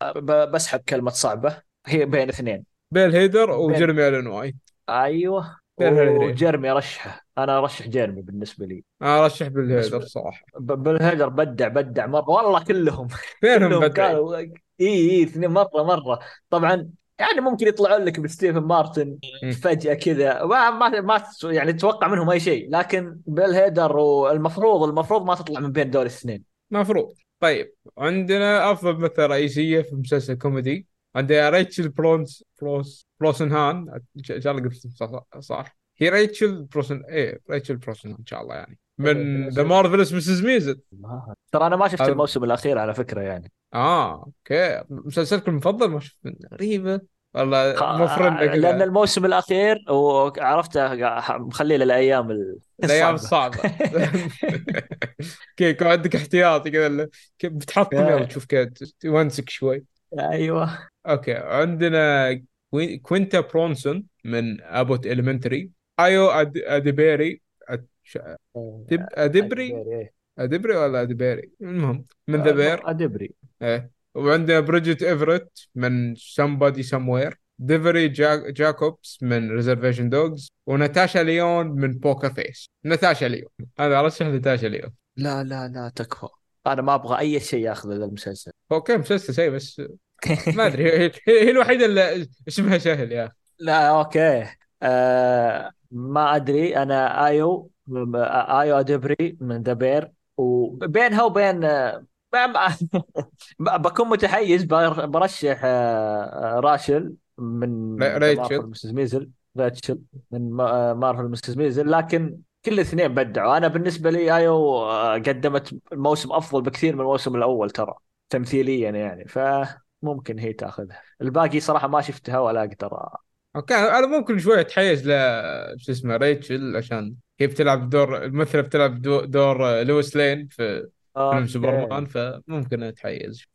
بسحب كلمة صعبة هي بين اثنين. بيل هيدر وجيرمي الين وايت. أيوه. وجيرمي ارشحه أنا أرشح جيرمي بالنسبة لي. أنا أرشح بيل هيدر بالنسبة صراحة. ب- بالهيدر بدع بدع مرة. والله كلهم. فينهم كلهم كانوا إي إي اثنين مرة مرة. طبعا يعني ممكن يطلعون لك بستيفن مارتن. فجأة كذا. ما ما ما يعني تتوقع منهم أي شيء. لكن بيل هيدر والمفروض المفروض ما تطلع من بين دول الاثنين. مفروض. طيب عندنا أفضل ممثلة رئيسية في مسلسل كوميدي. عندنا ريتشل برونز بروس بروسنهان ان شاء الله قلت صح, هي ريتشل بروسن إيه ريتشل بروسنهان إن شاء الله يعني. من The Marvelous Mrs. Maisel ما- ترى أنا ما شفت هذا- الموسم الأخير على فكرة يعني. آه أوكي. مسلسلك المفضل ما شفت منه. غريبه والله خ- مفرنا لأن كذا الموسم الأخير وعرفته مخليه للأيام ال- الأيام الصعبة. يكون عندك احتياطي كذا بتحطم يلا تشوف كذا تونسك شوي. أيوه. أوكي عندنا كوين- كوينتا برونسون من Abbott Elementary أيو أد... أديبيري أد... ش- أدب... ادبري أدبري. ادبري ولا ادبيري المهم من The آه، Bear. ادبري إيه. وعندنا بريجيت ايفرت من somebody somewhere ديفري جا... جاكوبس من Reservation Dogs وناتاشا ليون من Poker Face ناتاشا ليون. أنا ارشح ناتاشا ليون. لا لا لا تكفى. أنا ما أبغى أي شيء ياخذ هذا المسلسل. أوكي مسلسل شيء بس ما أدري هي, الوحيدة اللي اسمها سهل يا أخي. لا أوكي. آه ما أدري. أنا آيو آيو أدبري من The Bear وبينها وبين آه، بكون متحيز بر- برشح آه، آه، راشل من ريتشل. Marvelous Mrs. Maisel ريتشل من ما- Marvelous Mrs. Maisel لكن كل الاثنين بدعوا. أنا بالنسبة لي آيو قدمت الموسم أفضل بكثير من الموسم الأول ترى تمثيليا يعني. فممكن هي تاخذها. الباقي صراحة ما شفتها ولا أقدر أوكي أنا ممكن شوي أتحيز ل شو اسمه ريتشل عشان هي بتلعب دور الممثلة بتلعب دو- دور لويس لين في فيلم. سوبرمان فممكن أتحيز.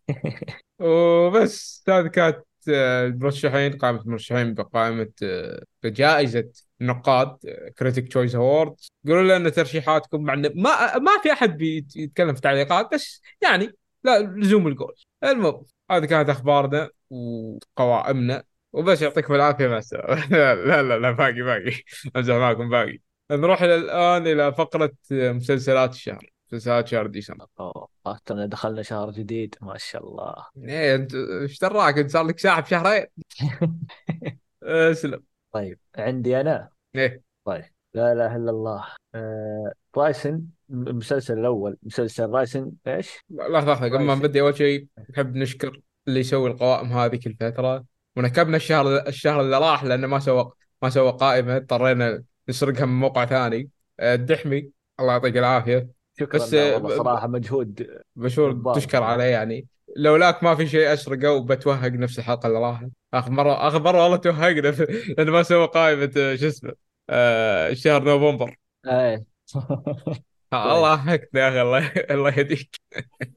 وبس هذه كانت آه، المرشحين قائمة المرشحين بقائمة آه، بجائزة النقاد Critics Choice Award قولوا لنا ترشيحاتكم مع ما ما في أحد بيتكلم في تعليقات بس يعني لا لزوم القول المهم. هذه كانت أخبارنا وقوائمنا. وبس يعطيكم العافية مع لا لا لا, باقي باقي. أمزح معكم باقي. نروح إلى الآن إلى فقرة آه، مسلسلات الشهر. مسلسلات شهر ديسمبر. أوه دخلنا شهر جديد ما شاء الله. إيه أنت إيش دراك؟ أنت صار لك ساعة بشهرين. اسلم طيب عندي أنا؟ إيه. طيب لا إله إلا الله. آه رايسن المسلسل الأول مسلسل رايسن إيش؟ لحظه لحظه قبل ما. نبدا أول شيء. نحب نشكر اللي يسوي القوائم هذه كل فترة ونكبنا الشهر الشهر اللي راح لأنه ما سوى ما سوى قائمة اضطرينا نسرقها من موقع ثاني. آه، الدحمي الله يعطيك العافية. شكرا بس، آه، والله صراحة مجهود مشهور. تشكر عليه يعني. لولاك ما في شيء أسرقه وبتوهق نفس الحلقة اللي راحت. اخر مره اخر مره والله توهقنا لأنه ما سوى قائمة آه، شو اسمه آه، شهر نوفمبر. إيه. الله حقنا يا أخي الله الله يهديك.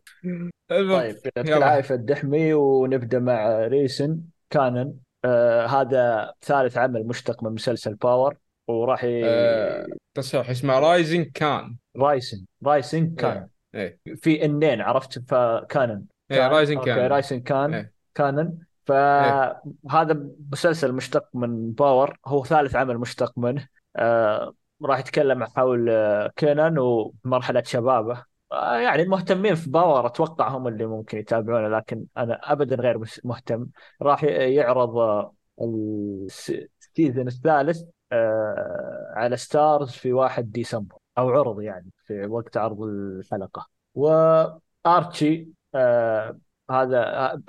طيب يعطيك. العافيه الدحمي ونبدأ مع ريسن كانن. آه هذا ثالث عمل مشتق من مسلسل باور وراح ي... آه، تصحيح اسمه رايزنج كان رايسن رايسن كان إيه. في إنين عرفت؟ فكانن إيه رايزنج أوكي كان رايسن كان إيه. كانن. فهذا مسلسل مشتق من باور هو ثالث عمل مشتق منه. آه راح يتكلم حول آه، كينان ومرحلة شبابه. يعني المهتمين في باور أتوقع هم اللي ممكن يتابعونه لكن أنا ابدا غير مهتم. راح يعرض آه، الس- ال season الثالث آه على Starz في 1 ديسمبر أو عرض يعني في وقت عرض الحلقة. و Archie آه هذا آه،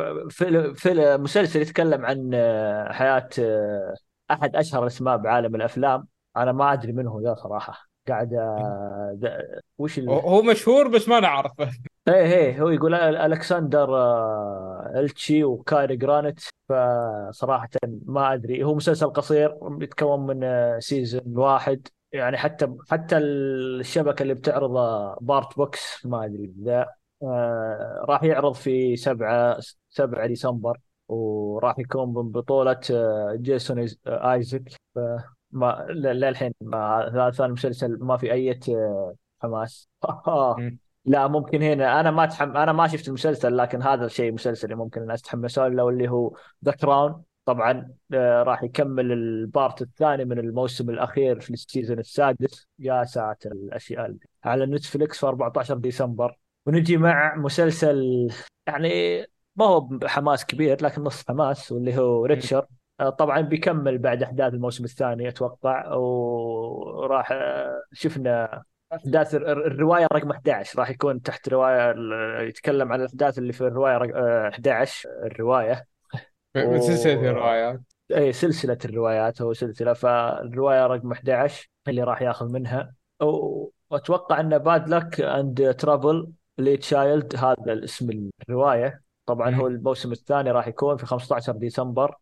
فيلم مسلسل يتكلم عن آه، حياة آه، أحد أشهر الاسماء بعالم الأفلام. أنا ما أدري من هو ذا صراحة. قاعد آه، ذا- وش ال... هو- هو مشهور بس ما نعرفه إيه إيه هو يقول ألكسندر آه، ألتشي وكايري جرانيت. فصراحة ما أدري هو مسلسل قصير يتكون من آه، سيزون واحد. يعني حتى حتى الشبكة اللي بتعرض بارت بوكس ما أدري ذا آه، راح يعرض في 7 7 ديسمبر. وراح يكون من بطولة آه، جيسون آه، ايزك فما ل- للحين ما- هذا ثاني مسلسل ما في أي حماس. لا ممكن هنا. أنا ما تحم... أنا ما شفت المسلسل لكن هذا الشيء مسلسل ممكن الناس تحمسون له اللي هو The Crown طبعا آه، راح يكمل ال part الثاني من الموسم الأخير في ال season السادس. يا ساتر الأشياء اللي. على Netflix في 14 ديسمبر. ونجي مع مسلسل يعني ما هو بحماس كبير لكن نص حماس واللي هو Reacher. آه، طبعا بيكمل بعد أحداث الموسم الثاني أتوقع وراح آه، شفنا أحداث الر- الرواية رقم 11 راح يكون تحت رواية يتكلم عن الأحداث اللي في الرواية رق- آه، 11 الرواية. من و... الروايات. اي سلسلة الروايات هو سلسلة فالرواية رقم 11 اللي راح ياخذ منها. وأتوقع إن Bad Luck and Trouble لي تشايلد هذا الاسم الرواية. طبعا هو. الموسم الثاني راح يكون في 15 ديسمبر.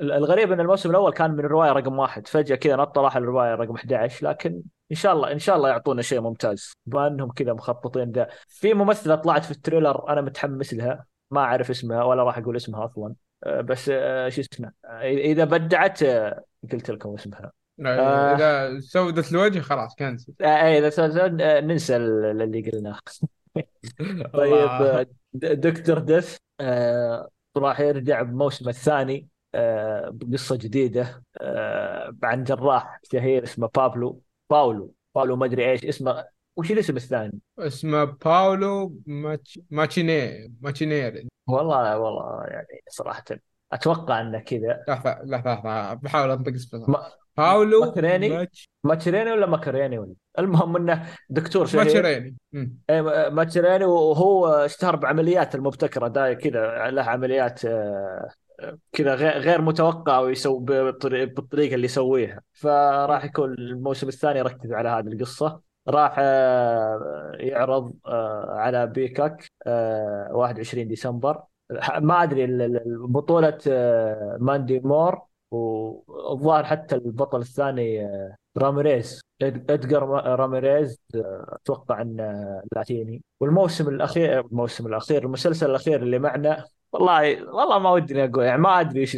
الغريب إن الموسم الأول كان من الرواية رقم واحد فجأة كذا نط راح الرواية رقم 11 لكن إن شاء الله إن شاء الله يعطونا شيء ممتاز. بما إنهم كذا مخططين ده في ممثلة طلعت في ال trailer أنا متحمس لها ما أعرف اسمها ولا راح أقول اسمها أصلا آه، بس آه، شو اسمه اذا أبدعت آه، قلت لكم اسمها. إذا سودت الوجه خلاص cancel اي إذا آه، ننسى اللي قلناه. طيب Doctor Death راح يرجع بموسم الثاني. بقصة جديدة آه، عن جراح شهير اسمه بابلو باولو باولو ما أدري إيش اسمه وش الاسم الثاني؟ اسمه باولو ماتش... ماتشيني ماتشينيري والله والله يعني صراحة أتوقع إنه كذا لحظة لحظة لحظة بحاول أنطق اسمه. ما باولو ماكريني؟ ماتش... ماتشريني ولا ماكريني ولا المهم إنه دكتور شهير ماتشيريني مم. إيه، ماتشريني وهو اشتهر بعمليات المبتكرة دا كذا له عمليات آه، كذا غير متوقعه ويسوي بالطريقة اللي يسويها. فراح يكون الموسم الثاني يركز على هذه القصة. راح آه، يعرض آه، على Peacock آه، 21 ديسمبر. ما أدري بطولة آه، ماندي مور والظاهر حتى البطل الثاني آه، راميريز. ادجار راميريز آه، أتوقع إنه لاتيني. والموسم الأخير الموسم الأخير المسلسل الأخير اللي معنا والله والله ما ودي أقول يعني ما أدري إيش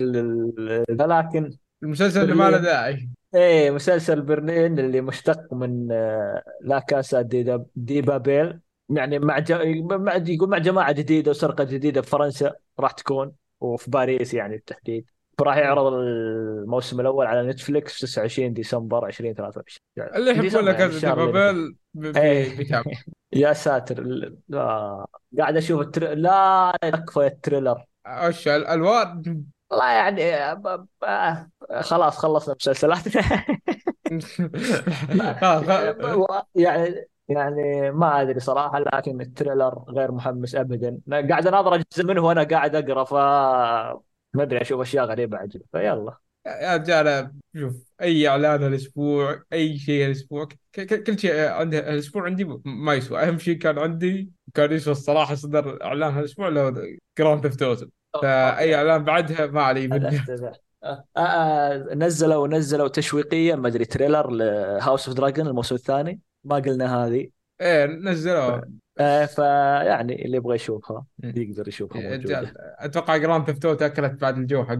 لكن المسلسل اللي ما له داعي. إيه مسلسل برلين اللي مشتق من آه، لا كاسا دي, دي بابيل. يعني مع, ج... مع يقول مع جماعة جديدة وسرقة جديدة في فرنسا راح تكون وفي باريس يعني بالتحديد. فراح يعرض الموسم الأول على نتفليكس 29 ديسمبر 2023 يعني اللي يحبون لك يعني اللي بابل بيتابع يا ساتر. لا قاعد أشوف التر... لا يكفي ال trailer. وش ال- الوان والله يعني آه، ب- ب- خلاص خلصنا مسلسلات خلاص خلاص. يعني يعني ما أدري صراحة لكن ال trailer غير محمس ابدا. قاعد أناظر اجزاء منه وأنا قاعد أقرأ ف ما أدري أشوف أشياء غريبة عجيبه فيلا. يا رجال شوف أي إعلان هالاسبوع أي شيء هالاسبوع كل شيء عندي هالاسبوع عندي ما يسوى. أهم شيء كان عندي كان يسوى الصراحة صدر إعلان هالأسبوع اللي هو Grand Theft Auto فأي إعلان بعدها ما علي منه الاستاذ آه، آه، نزلوا نزلوا تشويقيا ما أدري trailer ل House of Dragon الموسم الثاني. ما قلنا هذه. إيه نزلوه آه، فيعني اللي يبغى يشوفها. يقدر يشوفها موجودة. رجال أتوقع Grand Theft Auto أكلت بعد الجو حق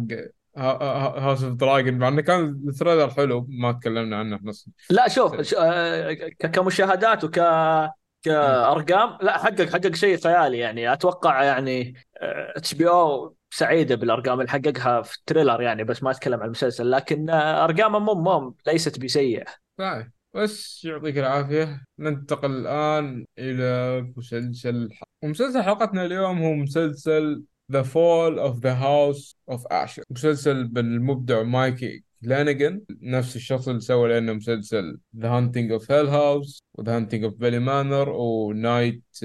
House of Dragon مع إنه كان ال trailer حلو ما تكلمنا عنه في نص لا شوف ش- آه، كمشاهدات وك. كأرقام لا حقق حقق شيء خيالي يعني. أتوقع يعني HBO سعيدة بالأرقام اللي حققها في ال trailer يعني بس ما أتكلم عن المسلسل. لكن آه، أرقامه مو مو ليست بسيئة. بس يعطيك العافية. ننتقل الآن إلى مسلسل ومسلسل حلقتنا اليوم هو مسلسل The Fall of the House of Usher. مسلسل للمبدع مايك فلانيجن نفس الشخص اللي سوى لنا مسلسل The Haunting of Hill House و The Haunting of Bly Manor و Night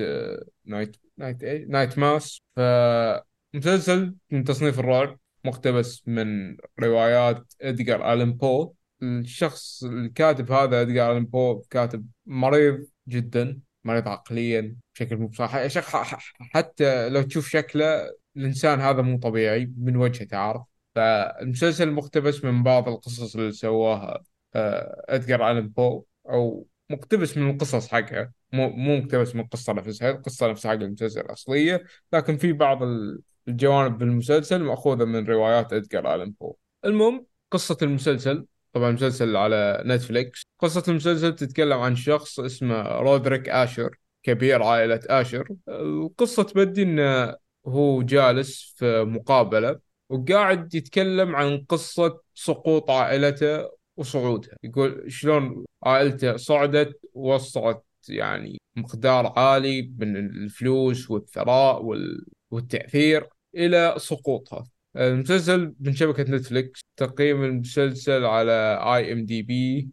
Night Night إيه Night Mass فمسلسل من تصنيف الرعب مقتبس من روايات ادجار ألين بو الشخص الكاتب هذا ادجار بو كاتب مريض جدا مريض عقليا بشكل مو صح يا شيخ ح- ح- حتى لو تشوف شكله الإنسان هذا مو طبيعي من وجهة تعرف فالمسلسل مقتبس من بعض القصص اللي سواها آه، ادجار ألين بو أو مقتبس من القصص حقها مو مو مقتبس من القصة نفسها القصة نفسها حق المسلسل الأصلية. لكن في بعض ال- الجوانب بالمسلسل مأخوذة من روايات إدغار آلان بو. المهم قصة المسلسل طبعا مسلسل على نتفليكس. قصة المسلسل تتكلم عن شخص اسمه رودريك آشر كبير عائلة آشر. القصة تبدي إنه هو جالس في مقابلة وقاعد يتكلم عن قصة سقوط عائلته وصعودها يقول شلون عائلته صعدت ووصلت يعني مقدار عالي من الفلوس والثراء وال... والتأثير إلى سقوطها. المسلسل من شبكة نتفليكس. تقييم المسلسل على IMDb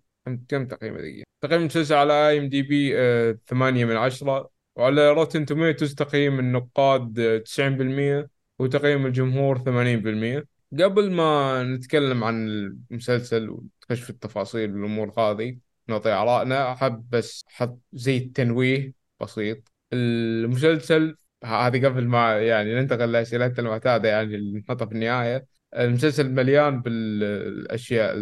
كم تقييم دقيقة تقييم المسلسل على IMDb ثمانية من عشرة. وعلى Rotten Tomatoes تقييم النقاد 90% وتقييم الجمهور 80% قبل ما نتكلم عن المسلسل ونخش في التفاصيل والامور هذه نعطي آرائنا. أحب بس أحط زي التنويه بسيط. المسلسل هذه قبل ما يعني ننتقل لاسئلتنا المعتادة يعني نحطها في النهاية. المسلسل مليان بالأشياء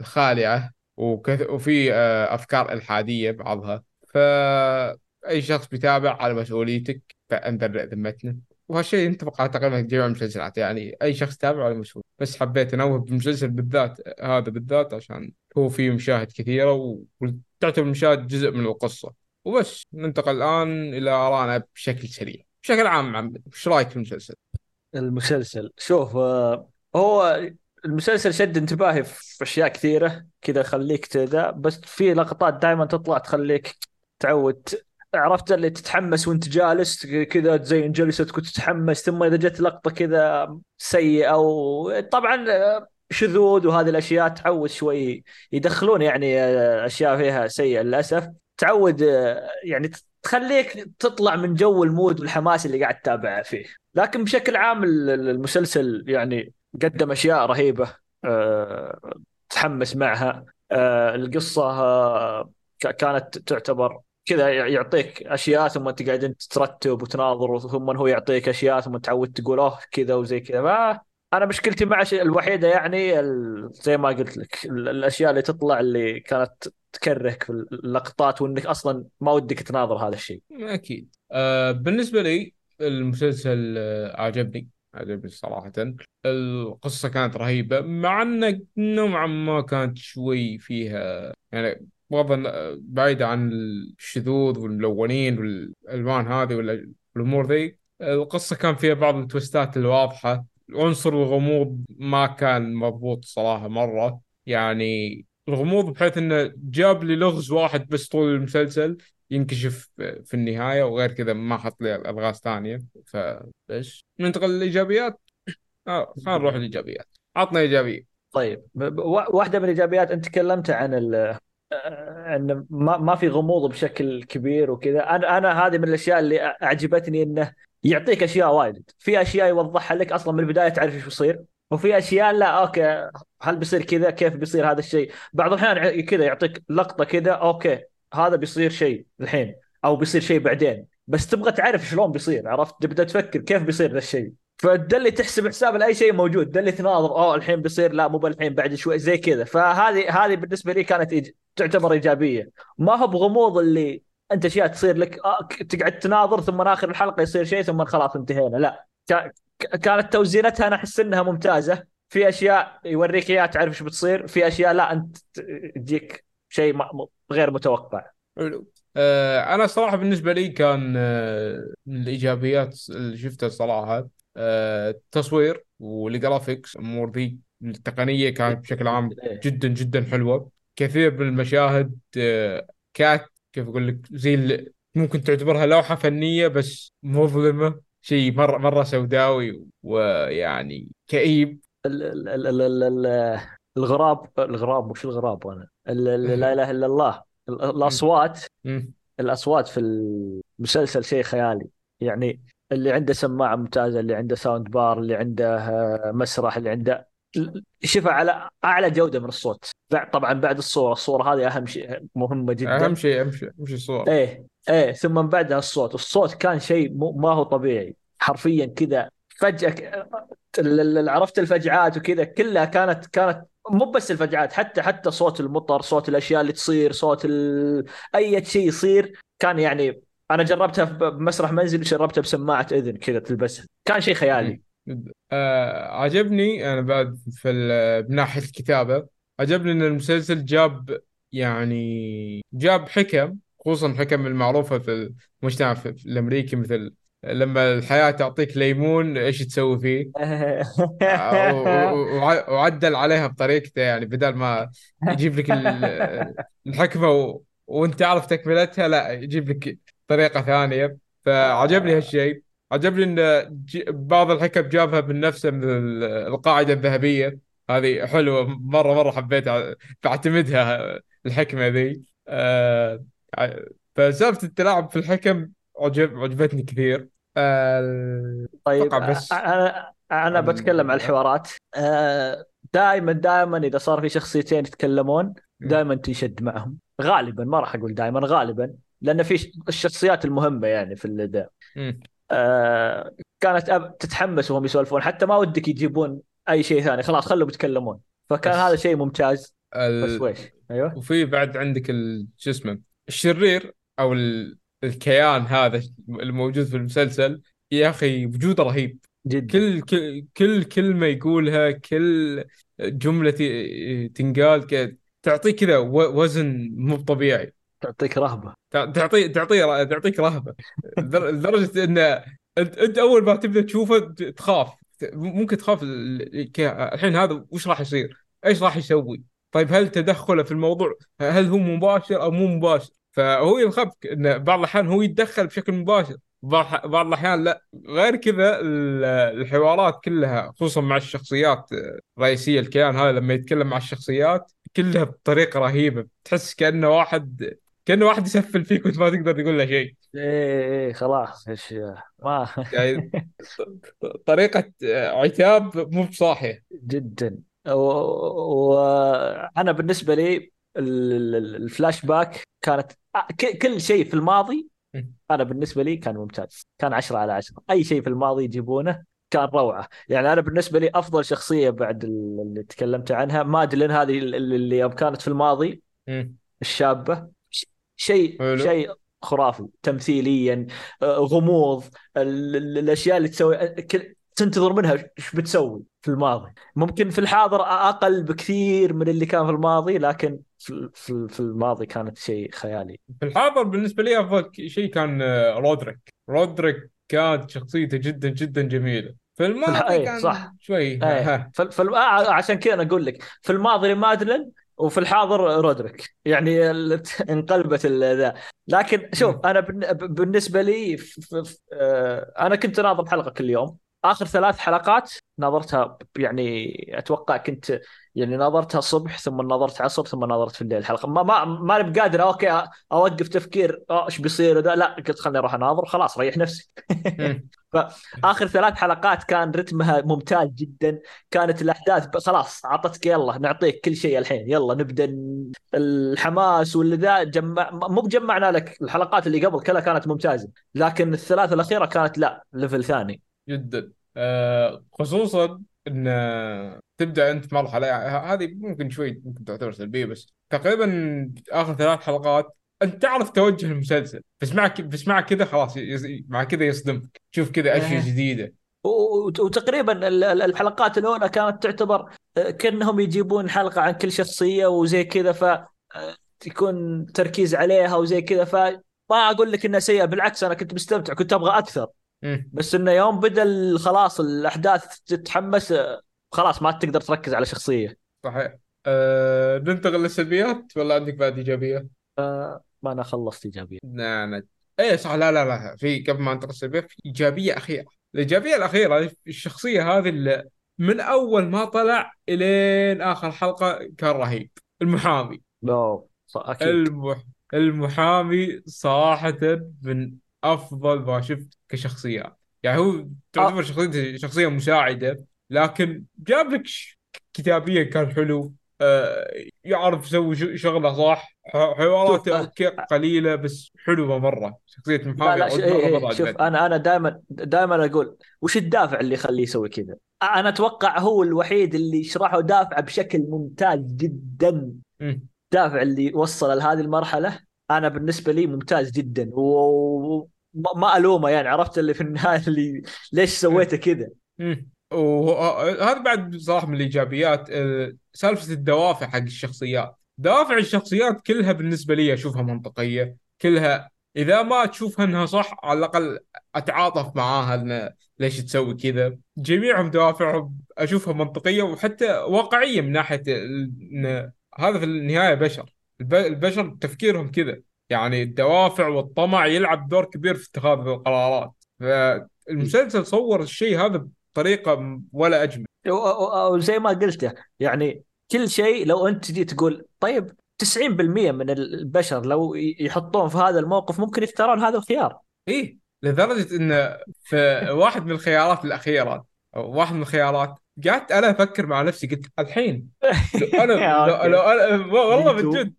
الخالعة وكث... وفي آه، أفكار إلحادية بعضها. فاي شخص بيتابع على مسؤوليتك فانذر ذمتنا. وهالشيء ينطبق على تقريبا جميع المسلسلات. يعني أي شخص تابعه على مسؤول. بس حبيت أنوه بالمسلسل بالذات هذا بالذات عشان هو فيه مشاهد كثيرة وتعتبر المشاهد جزء من القصة. وبس ننتقل الآن إلى ارائنا بشكل سريع. بشكل عام محمد إيش رأيك في المسلسل؟ المسلسل شوف آه، هو المسلسل شد انتباهي في أشياء كثيرة كذا خليك كذا بس في لقطات دائما تطلع تخليك تعود عرفت اللي تتحمس وانت جالس كذا تزين جلستك وتتحمس ثم إذا جت لقطة كذا سيئة وطبعا آه، شذوذ وهذه الأشياء تعود شوي يدخلون يعني آه، أشياء فيها سيئة للأسف تعود يعني تخليك تطلع من جو المود والحماس اللي قاعد تتابع فيه. لكن بشكل عام المسلسل يعني قدم أشياء رهيبة أه تحمس معها. أه القصة أه كانت تعتبر كذا يعطيك أشياء ثم أنت قاعدين ترتب وتناظر ثم هو يعطيك أشياء ثم تعود تقول أوه كذا وزي كذا. أنا مشكلتي مع الوحيدة يعني زي ما قلت لك الأشياء اللي تطلع اللي كانت تكرهك في اللقطات وإنك أصلا ما ودك تناظر هذا الشيء. أكيد. آه بالنسبة لي المسلسل آه عجبني عجبني صراحة. القصة كانت رهيبة مع انه نوعا ما كانت شوي فيها يعني بغض بعيدة عن الشذوذ والملونين والألوان هذه والأمور ذي القصة كان فيها بعض التوستات الواضحة عنصر الغموض ما كان مضبوط صراحة مرة. يعني الغموض بحيث إنه جاب لي لغز واحد بس طول المسلسل ينكشف في النهاية وغير كذا ما حط لي ألغاز ثانية. فبس ننتقل للإيجابيات. آه خلينا نروح للإيجابيات. عطنا إيجابية. طيب. واحدة من الإيجابيات أنت تكلمت عن إن ما ما في غموض بشكل كبير وكذا. أنا أنا هذه من الأشياء اللي أعجبتني إنه يعطيك أشياء وايد. في أشياء يوضحها لك أصلا من البداية تعرف إيش بيصير. وفي أشياء لا أوكي هل بيصير كذا؟ كيف بيصير هذا الشيء؟ بعض الأحيان كذا يعطيك لقطة كذا أوكي هذا بيصير شيء الحين أو بيصير شيء بعدين. بس تبغى تعرف شلون بيصير عرفت؟ تبدأ تفكر كيف بيصير ذا الشيء. فتدلي تحسب حساب لأي شيء موجود. دلي تناظر أوه الحين بيصير لا مو بالحين بعد شوي زي كذا. فهذه هذه بالنسبة لي كانت. تعتبر إيجابية. ما هو بغموض اللي أنت اشياء تصير لك آه تقعد تناظر ثم آخر الحلقة يصير شيء ثم خلاص انتهينا. لا كانت توزينتها أنا أحس إنها ممتازة. في أشياء يوريك إياها تعرف إيش بتصير. في أشياء لا أنت تجيك شيء غير متوقع. حلو. آه أنا صراحة بالنسبة لي كان آه من الإيجابيات اللي شفتها صراحة التصوير والجرافيكس الأمور ذي التقنية كانت بشكل عام إيه. جدا جدا حلوة. كثير من المشاهد كانت كيف أقول لك زي ممكن تعتبرها لوحة فنية بس مظلمة شيء مرة مرة سوداوي ويعني كئيب. الغراب الغراب وش الغراب أنا. لا إله إلا الله. الأصوات الأصوات في المسلسل شيء خيالي. يعني اللي عنده سماعة ممتازة اللي عنده sound bar اللي عنده مسرح اللي عنده شوفها على أعلى جودة من الصوت. طبعا بعد الصورة الصورة هذه أهم شيء مهمة جدا. أهم شيء أهم شيء أهم شيء الصورة إيه إيه ثم من بعدها الصوت. الصوت كان شيء ما هو طبيعي. حرفيا كذا فجأة عرفت الفجعات وكذا كلها كانت كانت مو بس الفجعات حتى حتى صوت المطر صوت الأشياء اللي تصير صوت ال... أي شيء يصير كان يعني أنا جربتها بمسرح منزل جربتها بسماعة إذن كذا تلبسها. كان شيء خيالي. آه عجبني أنا بعد في من ناحية الكتابة عجبني إن المسلسل جاب يعني جاب حكم خصوصا حكم المعروفة في المجتمع في في الأمريكي مثل لما الحياة تعطيك ليمون إيش تسوي فيه؟ و- و- وع- وعدل عليها بطريقته يعني بدل ما يجيب لك ال- الحكمة و... وأنت عارف تكملتها لا يجيب لك طريقة ثانية. فعجبني هالشيء. عجبني إن بعض الحكم جابها من نفسه من ال- القاعدة الذهبية. هذه حلوة مره مرة حبيتها بعتمدها الحكمة ذي. آه، فسالفة التلاعب في الحكم عجب عجبتني كثير. آه، طيب بس أنا أنا بتكلم عن الحوارات. دائما دائما إذا صار في شخصيتين يتكلمون. دائما تنشد معهم. غالبا ما راح أقول دائما غالبا. لأن في الشخصيات المهمة يعني في الاداء. آه، كانت أب تتحمس وهم يسولفون. حتى ما ودك يجيبون أي شيء ثاني. خلاص خلهم يتكلمون. فكان هذا بس شيء ممتاز. بس ال... ويش؟ أيوه. وفي بعد عندك. شو اسمه الشرير أو ال... الكيان هذا الموجود في المسلسل يا أخي وجوده رهيب. جدا. كل كل كل كلمة يقولها كل جملة تنقال تعطيك كذا وزن مو طبيعي. تعطيك رهبة. تع- تعطي تعطي تعطيك رهبة. لدر- لدرجة إن انت أنت أول ما تبدأ تشوفه تخاف. ممكن تخاف الحين هذا وش راح يصير؟ إيش راح يسوي؟ طيب هل تدخله في الموضوع؟ هل هو مباشر أو مو مباشر؟ فهو يخاف إن بعض الأحيان هو يتدخل بشكل مباشر. بعض الأحيان لا. غير كذا ال- الحوارات كلها خصوصا مع الشخصيات الرئيسيه الكيان هذا لما يتكلم مع الشخصيات كلها بطريقة رهيبة. تحس كأنه واحد كأنه واحد يسفل فيك وانت ما تقدر تقول له شيء. إيه إيه خلاص إيش ما. يعني طريقة عتاب مو بصاحية. جدا. وأنا بالنسبة لي ال- ال- الفلاش باك كانت ك- كل شيء في الماضي أنا بالنسبة لي كان ممتاز. كان 10 على 10 أي شيء في الماضي يجيبونه كان روعة. يعني أنا بالنسبة لي أفضل شخصية بعد اللي تكلمت عنها مادلين هذه اللي يوم كانت في الماضي الشابة. شيء شيء خرافي تمثيليا آه، غموض ال- ال- الأشياء اللي تسوي آه، تنتظر منها إيش بتسوي في الماضي. ممكن في الحاضر أقل بكثير من اللي كان في الماضي لكن في في الماضي كانت شيء خيالي. في الحاضر بالنسبة لي أفضل شيء كان رودريك. رودريك كانت شخصيته جدا جدا جميلة. في. الماضي إيه كان صح. شوي ها إيه. ها. في, في الم... آه عشان كذا أنا أقول لك في الماضي مادلين وفي الحاضر رودريك يعني انقلبت ذا لكن شوف. أنا بالن- بالنسبة لي. آه، أنا كنت ناظر حلقه كل يوم آخر ثلاث حلقات ناظرتها يعني أتوقع كنت يعني ناظرتها الصبح ثم ناظرت عصر ثم ناظرت في الليل الحلقة ما ما ماني بقادر. أوكي أوقف تفكير. إيش بيصير؟ ده لا قلت خليني أروح أناظر. خلاص ريح نفسي. فآخر ثلاث حلقات كان رتمها ممتاز جدا. كانت الأحداث خلاص عطتك يلا نعطيك كل شيء الحين. يلا نبدأ الحماس واللي ذا. جمع مو بجمعنا لك الحلقات اللي قبل كلها كانت ممتازة. لكن الثلاث الأخيرة كانت لا level ثاني. جدا. آه خصوصا إن تبدأ أنت مرحلة هذه ممكن شوي ممكن تعتبر سلبية بس تقريبا آخر ثلاث حلقات أنت تعرف توجه المسلسل بس معك بس مع كذا خلاص مع كذا يصدمك تشوف كذا أشياء إيه. جديدة. وتقريبا ال- ال- الحلقات الأولى كانت تعتبر آه، كأنهم يجيبون حلقة عن كل شخصية وزي كذا ف آه، يكون تركيز عليها وزي كذا ف ما أقول لك إنها سيئة بالعكس أنا كنت مستمتع كنت أبغى أكثر. مم. بس إنه يوم بدأ خلاص الأحداث تتحمس خلاص ما تقدر تركز على شخصية. صحيح. آه ننتقل للسلبيات ولا عندك بعد إيجابية؟ آه، ما أنا خلصت إيجابية. نعم إيه صح لا لا لا في قبل ما ننتقل للسلبيات في إيجابية أخيرة. الإيجابية الأخيرة الشخصية هذه اللي من أول ما طلع إلين آخر حلقة كان رهيب. المحامي. لا أكيد. المح... المحامي صراحة من أفضل ما شفت كشخصيات يعني هو تعتبر آه، شخصيته شخصية مساعدة لكن جاب لك كتابيا كان حلو. آه يعرف يسوي شغلة صح. حواراته آه، أوكي قليلة بس حلوة مرة. شخصية لا المحامي لا ش... إيه إيه شوف أنا أنا دائما دائما أقول وش الدافع اللي يخليه يسوي كذا؟ أنا أتوقع هو الوحيد اللي شرحه دافعه بشكل ممتاز جدا. مم. دافع اللي وصل لهذه المرحلة أنا بالنسبة لي ممتاز جدا. وما ما ألومه يعني عرفت اللي في النهاية اللي ليش. سويته كذا؟ مم. وهذا بعد صراحة من الإيجابيات آه، سالفة الدوافع حق الشخصيات. دوافع الشخصيات كلها بالنسبة لي أشوفها منطقية. كلها إذا ما تشوفها إنها صح على الأقل أتعاطف معاها إن ليش تسوي كذا. جميعهم دوافعهم أشوفها منطقية وحتى واقعية من ناحية هذا في النهاية بشر. الب- البشر تفكيرهم كذا. يعني الدوافع والطمع يلعب دور كبير في اتخاذ القرارات. فالمسلسل صور الشيء هذا بطريقة ولا أجمل. وزي ما قلت يعني كل شيء لو أنت تجي تقول طيب 90% من البشر لو يحطون في هذا الموقف ممكن يختارون هذا الخيار. إيه لدرجة إن في واحد من الخيارات الأخيرة أو واحد من الخيارات قعدت أنا أفكر مع نفسي قلت الحين لو أنا لو, لو أنا والله من جد.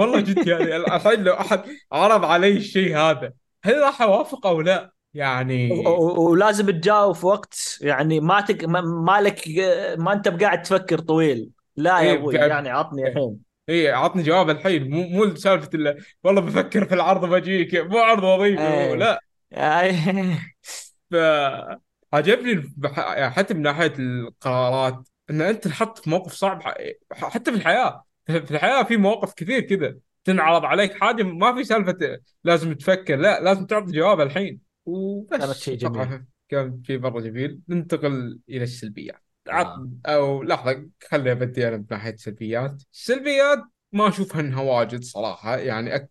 والله جد يعني الحين لو أحد عرض علي الشيء هذا هل راح أوافق أو لا؟ يعني ولازم تجاوب في وقت يعني ما تك... ما لك ما أنت بقاعد تفكر طويل. لا يا إيه أبوي يعني عطني الحين. إيه عطني جواب الحين. مو مو سالفه الا والله بفكر في العرض بجيك مو عرض وظيفي إيه. لا. فعجبني بح- يعني حتى من ناحية القرارات إن أنت تنحط في موقف صعب حتى في الحياة. في الحياة في مواقف كثير كذا. تنعرض عليك حاجة ما في سالفة لازم تفكر لا لازم تعطي جواب الحين. كانت وبس شيء جميل. كان شيء مرة جميل. ننتقل إلى السلبيات. عط آه. أو لحظة خليني أبدي أنا بناحيه السلبيات. السلبيات ما أشوفها إنها واجد صراحة. يعني أك...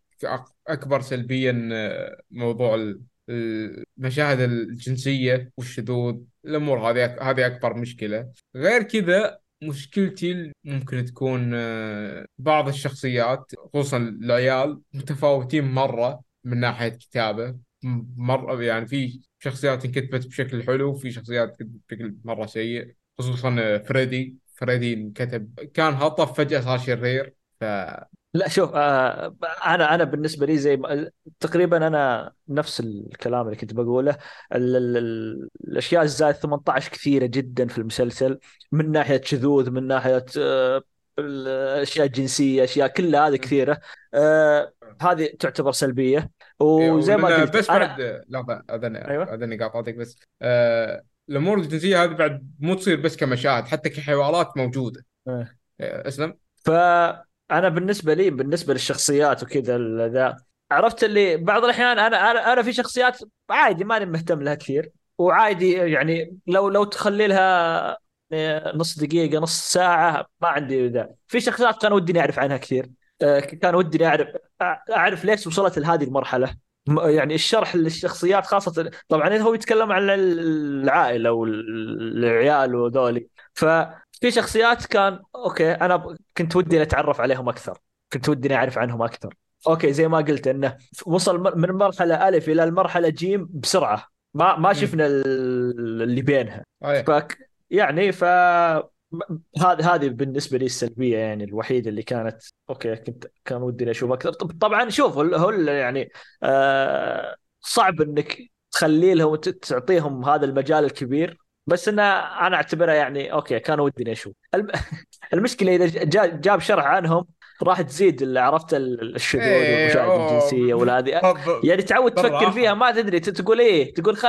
أكبر سلبيا آه، موضوع ال- المشاهد الجنسية والشذوذ الأمور هذه هذه أكبر مشكلة. غير كذا مشكلتي ممكن تكون آه، بعض الشخصيات خصوصا العيال متفاوتين مرة من ناحية كتابة. مرة يعني في شخصيات انكتبت بشكل حلو وفي شخصيات بشكل مرة سيء خصوصا فريدي. فريدي انكتب كان هطف فجأة صار شرير. ف لا شوف آه أنا أنا بالنسبة لي زي ما تقريبا أنا نفس الكلام اللي كنت بقوله. ال ال ال الأشياء الزائد 18 كثيرة جدا في المسلسل من ناحية شذوذ من ناحية آه الاشياء الجنسيه أشياء كلها هذه كثيرة. آه هذه تعتبر سلبية. وزي ما قلت بس بعد لحظة أذن أيوه. أذن قاطعتك بس. آه الأمور الجنسية هذه بعد مو تصير بس كمشاهد حتى كحوارات موجودة. آه. آه أسلم. فانا بالنسبة لي بالنسبة للشخصيات وكذا ذا عرفت اللي بعض الأحيان أنا أنا أنا في شخصيات عادي ماني مهتم لها كثير وعادي يعني لو لو تخلي لها آه، نص دقيقة نص ساعة ما عندي ذا في شخصيات كان ودي أعرف عنها كثير آه، كان ودي أعرف أعرف ليش وصلت لهذه المرحلة. يعني الشرح للشخصيات خاصة طبعا هو يتكلم عن العائلة والعيال وذولي. ففي شخصيات كان أوكي أنا ب- كنت ودي أتعرف عليهم أكثر. كنت ودي أعرف عنهم أكثر. أوكي زي ما قلت إنه وصل من المرحله الف إلى المرحلة جيم بسرعة. ما ما. شفنا ال- اللي بينها. فك يعني ف هذه هذه بالنسبة لي السلبية يعني الوحيدة اللي كانت أوكي كنت كان ودي أشوف أكثر. طب- طبعا شوف هو يعني آه صعب إنك تخلي لهم تعطيهم هذا المجال الكبير. بس انه أنا اعتبرها يعني أوكي كان ودي أشوف. الم- المشكلة إذا جا- جاب شرح عنهم راح تزيد اللي عرفت ال- الشذوذ إيه والمشاهد الجنسية والهذه يعني تعود تفكر فيها ما تدري تقول إيه تقول خ...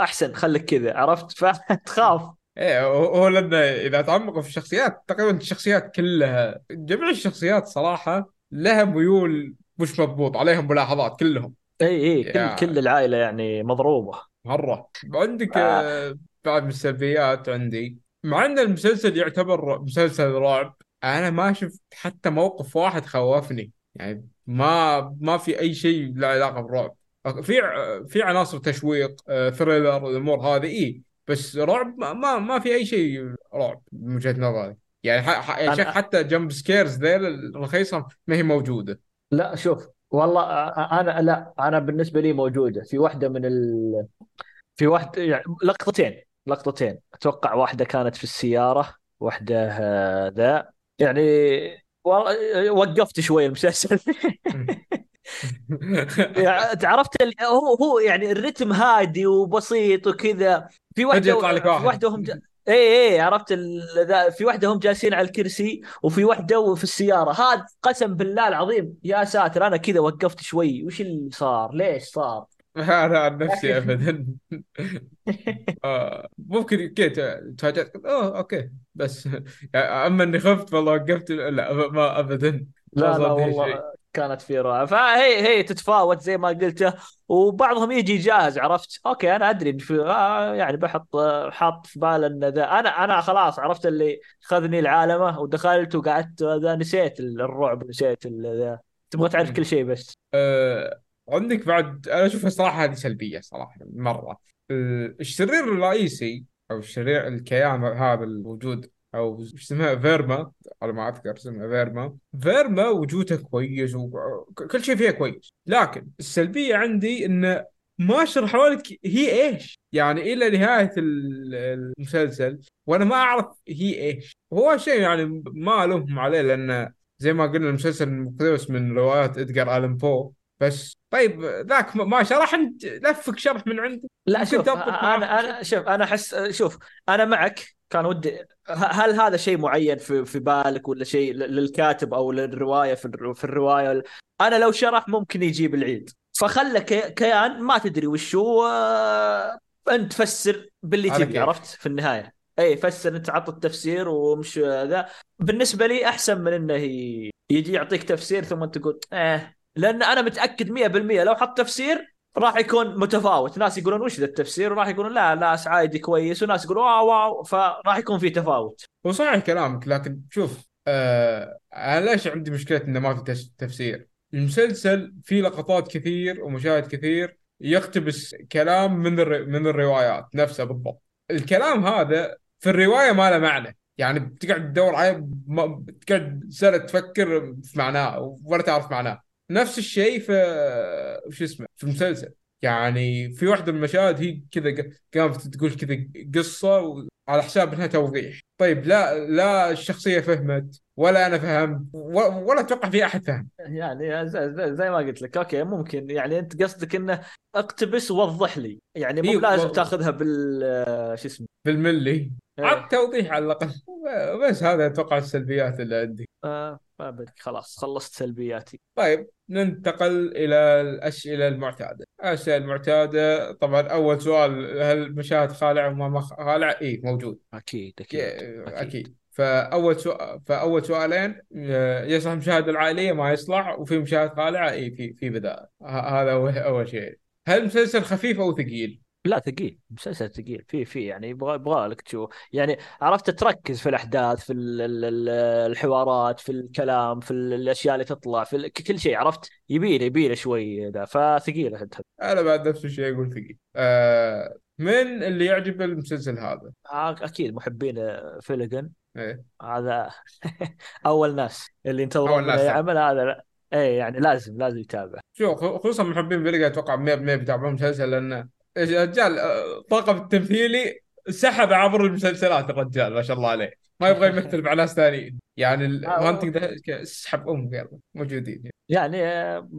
أحسن خليك كذا عرفت؟ فتخاف. إيه هو لأنه إذا تعمقوا في الشخصيات تقريبا الشخصيات كلها جميع الشخصيات صراحة لها ميول مش مضبوط عليهم ملاحظات كلهم. اي اي كل يا كل العائلة يعني مضروبة. مرة. عندك آه من السلبيات عندي. مع إن المسلسل يعتبر مسلسل رعب أنا ما شفت حتى موقف واحد خوفني. يعني ما ما في أي شيء له علاقة بالرعب. في في عناصر تشويق thriller الأمور هذه اي بس رعب ما ما, في أي شيء رعب من وجهة نظري. يعني ح... ح... يا شيخ أنا حتى jump scares ذيل الرخيصة ما هي موجودة. لا شوف والله أنا لا أنا بالنسبة لي موجودة. في واحدة من ال... في واحد يعني لقطتين. لقطتين. أتوقع واحدة كانت في السيارة واحدة آه، ذا. يعني والله وقفت شوي المسلسل. يعني عرفت ال- هو هو يعني الرتم هادي وبسيط وكذا. في واحدة يطلع لك في واحد. واحدة هم جا... اي اي عرفت ال... في واحدة هم جالسين على الكرسي وفي واحدة في السيارة. هذا قسم بالله العظيم. يا ساتر أنا كذا وقفت شوي. وش اللي صار؟ ليش صار؟ أنا عن نفسي ابدا. آه. ممكن كذا تفاجأت أوه أوكي. بس يعني أما إني خفت والله وقفت لا ما ابدا. لا لا والله شيء. كانت في رائعة. فهي هي تتفاوت زي ما قلته وبعضهم يجي جاهز عرفت؟ أوكي أنا أدري في آه يعني بحط آه، حاط في بال إن ذا. أنا أنا خلاص عرفت اللي خذني العالمة ودخلت وقعدت ذا نسيت الرعب نسيت ذا. تبغى تعرف. كل شيء بس. آه عندك بعد أنا أشوفها صراحة هذه سلبية صراحة مرة. الشرير الرئيسي أو الشرير الكيان هذا الموجود أو اسمها فيرما على ما أذكر اسمها فيرما. فيرما وجوده كويس وكل شيء فيها كويس. لكن السلبية عندي إنه ما شرحوا لك هي إيش. يعني إلى نهاية ال- المسلسل وأنا ما أعرف هي إيش. وهو شيء يعني ما ألومهم عليه لأن زي ما قلنا المسلسل مقتبس من روايات ادجار الان بو. بس. طيب ذاك ما شرح انت لفك شرح من عندك. لا شوف أنا أنا شوف أنا أحس شوف أنا معك كان ودي هل هذا شيء معين في في بالك ولا شيء للكاتب أو للرواية في في الرواية؟ أنا لو شرح ممكن يجيب العيد. فخلى كي- كيان ما تدري وش هو آه، أنت فسر باللي تبي. عرفت؟ في النهاية. اي فسر أنت عط التفسير ومش ذا. بالنسبة لي أحسن من إنه يجي يعطيك تفسير ثم تقول إيه لأن أنا متأكد 100% لو حط تفسير راح يكون متفاوت. ناس يقولون وش ذا التفسير؟ وراح يقولون لا لا عادي كويس. وناس يقولون wow wow. فراح يكون في تفاوت. وصحيح كلامك لكن شوف آه أنا ليش عندي مشكلة إنه ما في تفسير؟ المسلسل فيه لقطات كثير ومشاهد كثير يقتبس كلام من الر... من الروايات نفسها بالضبط. الكلام هذا في الرواية ما له معنى. يعني بتقعد تدور عليه ما... بتقعد سنة تفكر في معناه ولا تعرف معناه. نفس الشيء في وش اسمه في المسلسل. يعني في واحدة من المشاهد هي كذا قامت تقول كذا قصة على حساب إنها توضيح. طيب لا لا الشخصية فهمت ولا أنا فهمت ولا, أتوقع في أحد فهم. يعني زي, ما قلت لك أوكي ممكن. يعني أنت قصدك إنه اقتبس ووضح لي. يعني مو إيه، لازم و- تاخذها بال شو اسمه؟ بالملي. إيه. عط توضيح على الأقل. بس هذا أتوقع السلبيات اللي عندي. آه ما بدك خلاص خلصت سلبياتي. طيب ننتقل إلى الأسئلة المعتادة. الأسئلة المعتادة طبعا أول سؤال هل المشاهد خالعه وما ما خالعه إي موجود. أكيد أكيد أكيد, أكيد. فأول سؤال فأول سؤالين آه، يصلح المشاهد العائلية ما يصلح وفي مشاهد خالعة إي في في بداء ه- هذا اول أول شيء. هل المسلسل خفيف أو ثقيل؟ لا ثقيل مسلسل ثقيل في في يعني يبغى يبغى لك تشوف يعني عرفت تركز في الأحداث في ال- ال- ال- الحوارات في الكلام في ال- الأشياء اللي تطلع في كل شيء عرفت يبي له يبي له شوي ذا فثقيله أنت أنا بعد نفس الشيء أقول ثقيل. آه من اللي يعجب المسلسل هذا؟ أكيد محبين فيلجن إيه. هذا أول ناس اللي ينتظرون أول منه ناس اي طبعاً. عمل هذا لا اي يعني لازم لازم يتابع شو خ- خصوصا محبين فيلقا أتوقع 100% بيتابعون المسلسل لأن الرجال آه، طاقم التمثيلي سحب عبر المسلسلات الرجال ما شاء الله عليه. ما يبغى يمثل مع ناس ثانيين. يعني آه، الهانتنج ده اسحب ام يلا موجودين. يعني آه،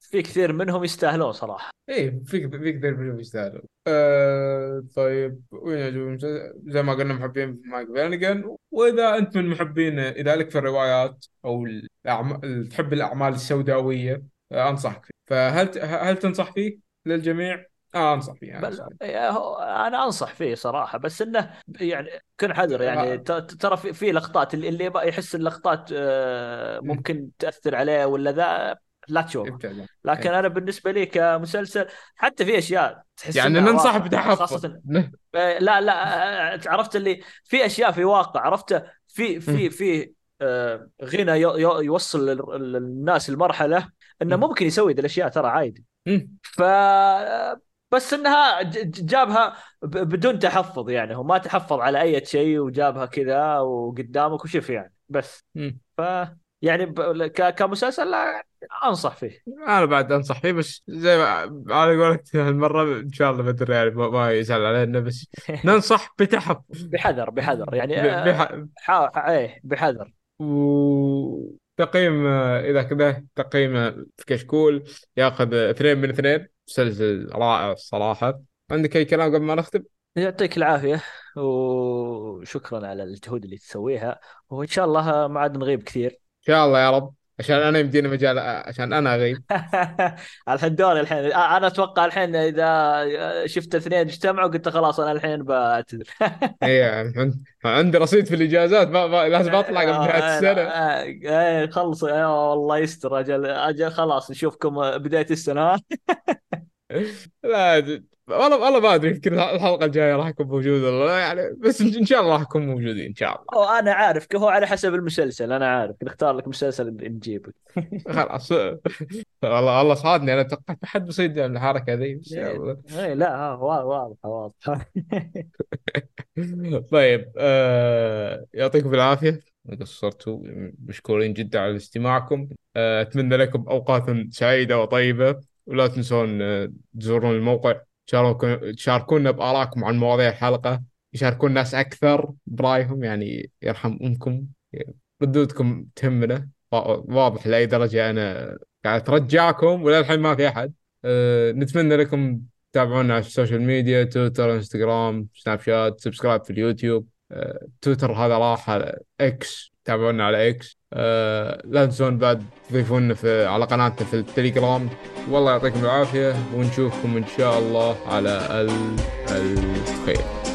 في كثير منهم يستاهلون صراحة. إيه فيك فيك كثير منهم يستاهلون. آه طيب وين؟ زي ما قلنا محبين مايك فينيجان وإذا انت من محبين اذا لك في الروايات أو الأعم... تحب الأعمال السوداوية آه أنصحك فيه. فهل هل تنصح فيه للجميع؟ آه أنصح فيه أنا بل. إيه، أنا أنصح فيه صراحة بس إنه يعني كن حذر يعني ترى في, في لقطات اللي يحس اللقطات آه، ممكن تأثر عليه ولا ذا لا تشوفه لكن إيه. أنا بالنسبة لي كمسلسل حتى في أشياء تحس يعني ننصح. بتحفظ خاصة آه، لا لا آه، عرفت اللي في أشياء في واقع عرفت في في. في آه، غنى يوصل للناس لمرحله إنه مم. ممكن يسوي ذي الأشياء ترى عادي. ف بس إنها جابها بدون تحفظ يعني هو ما تحفظ على أي شيء وجابها كذا وقدامك وشوف يعني بس. ف يعني ب- ك- كمسلسل لا أنصح فيه. أنا بعد أنصح فيه بس زي ما على قولك هالمرة إن شاء الله بدر يعني ما يزعل علينا بس ننصح بتحفظ. بحذر بحذر يعني آه، بح... حا... إيه بحذر. وتقييم إذا كذا تقييم في كشكول ياخذ اثنين من اثنين. مسلسل رائع الصراحة. عندك أي كلام قبل ما نختم؟ يعطيك العافية وشكرا على الجهود اللي تسويها وإن شاء الله ما عاد نغيب كثير. إن شاء الله يا رب. عشان أنا يمديني مجال عشان أنا أغيب. الحين دوري الحين. أنا أتوقع الحين إذا شفت اثنين اجتمعوا قلت خلاص أنا الحين بعتذر. اي يعني عندي رصيد في الإجازات ما, ما لازم أطلع قبل نهايه السنة اي خلص. والله يستر. أجل أجل خلاص نشوفكم بداية السنة. لا والله والله ما أدري يمكن الحلقة الجاية راح اكون موجود ولا يعني بس إن شاء الله راح نكون موجودين إن شاء الله. أو أنا عارف هو على حسب المسلسل أنا عارف. نختار لك مسلسل نجيبك خلاص. والله والله صادني أنا توقعت ما حد بيصيد من الحركة ذي بس يلا إيه لا واضحه واضحه طيب آه يعطيكم العافية. قصرتوا مشكورين جدا على استماعكم. آه أتمنى لكم أوقات سعيدة وطيبة. ولا تنسون آه، تزورون الموقع. تشاركونا بآرائكم عن مواضيع الحلقة يشاركون الناس أكثر برأيهم يعني يرحم أمكم ردودكم تهمنا واضح لأي درجة. أنا قاعد أترجعكم وللحين ما في أحد. أه نتمنى لكم تتابعونا على ال social media تويتر إنستغرام سناب شات subscribe في اليوتيوب. أه تويتر هذا راح إكس. تابعونا على إكس أه لا تنسون بعد تضيفونا في على قناتنا في التليجرام. والله يعطيكم العافية ونشوفكم إن شاء الله على الخير.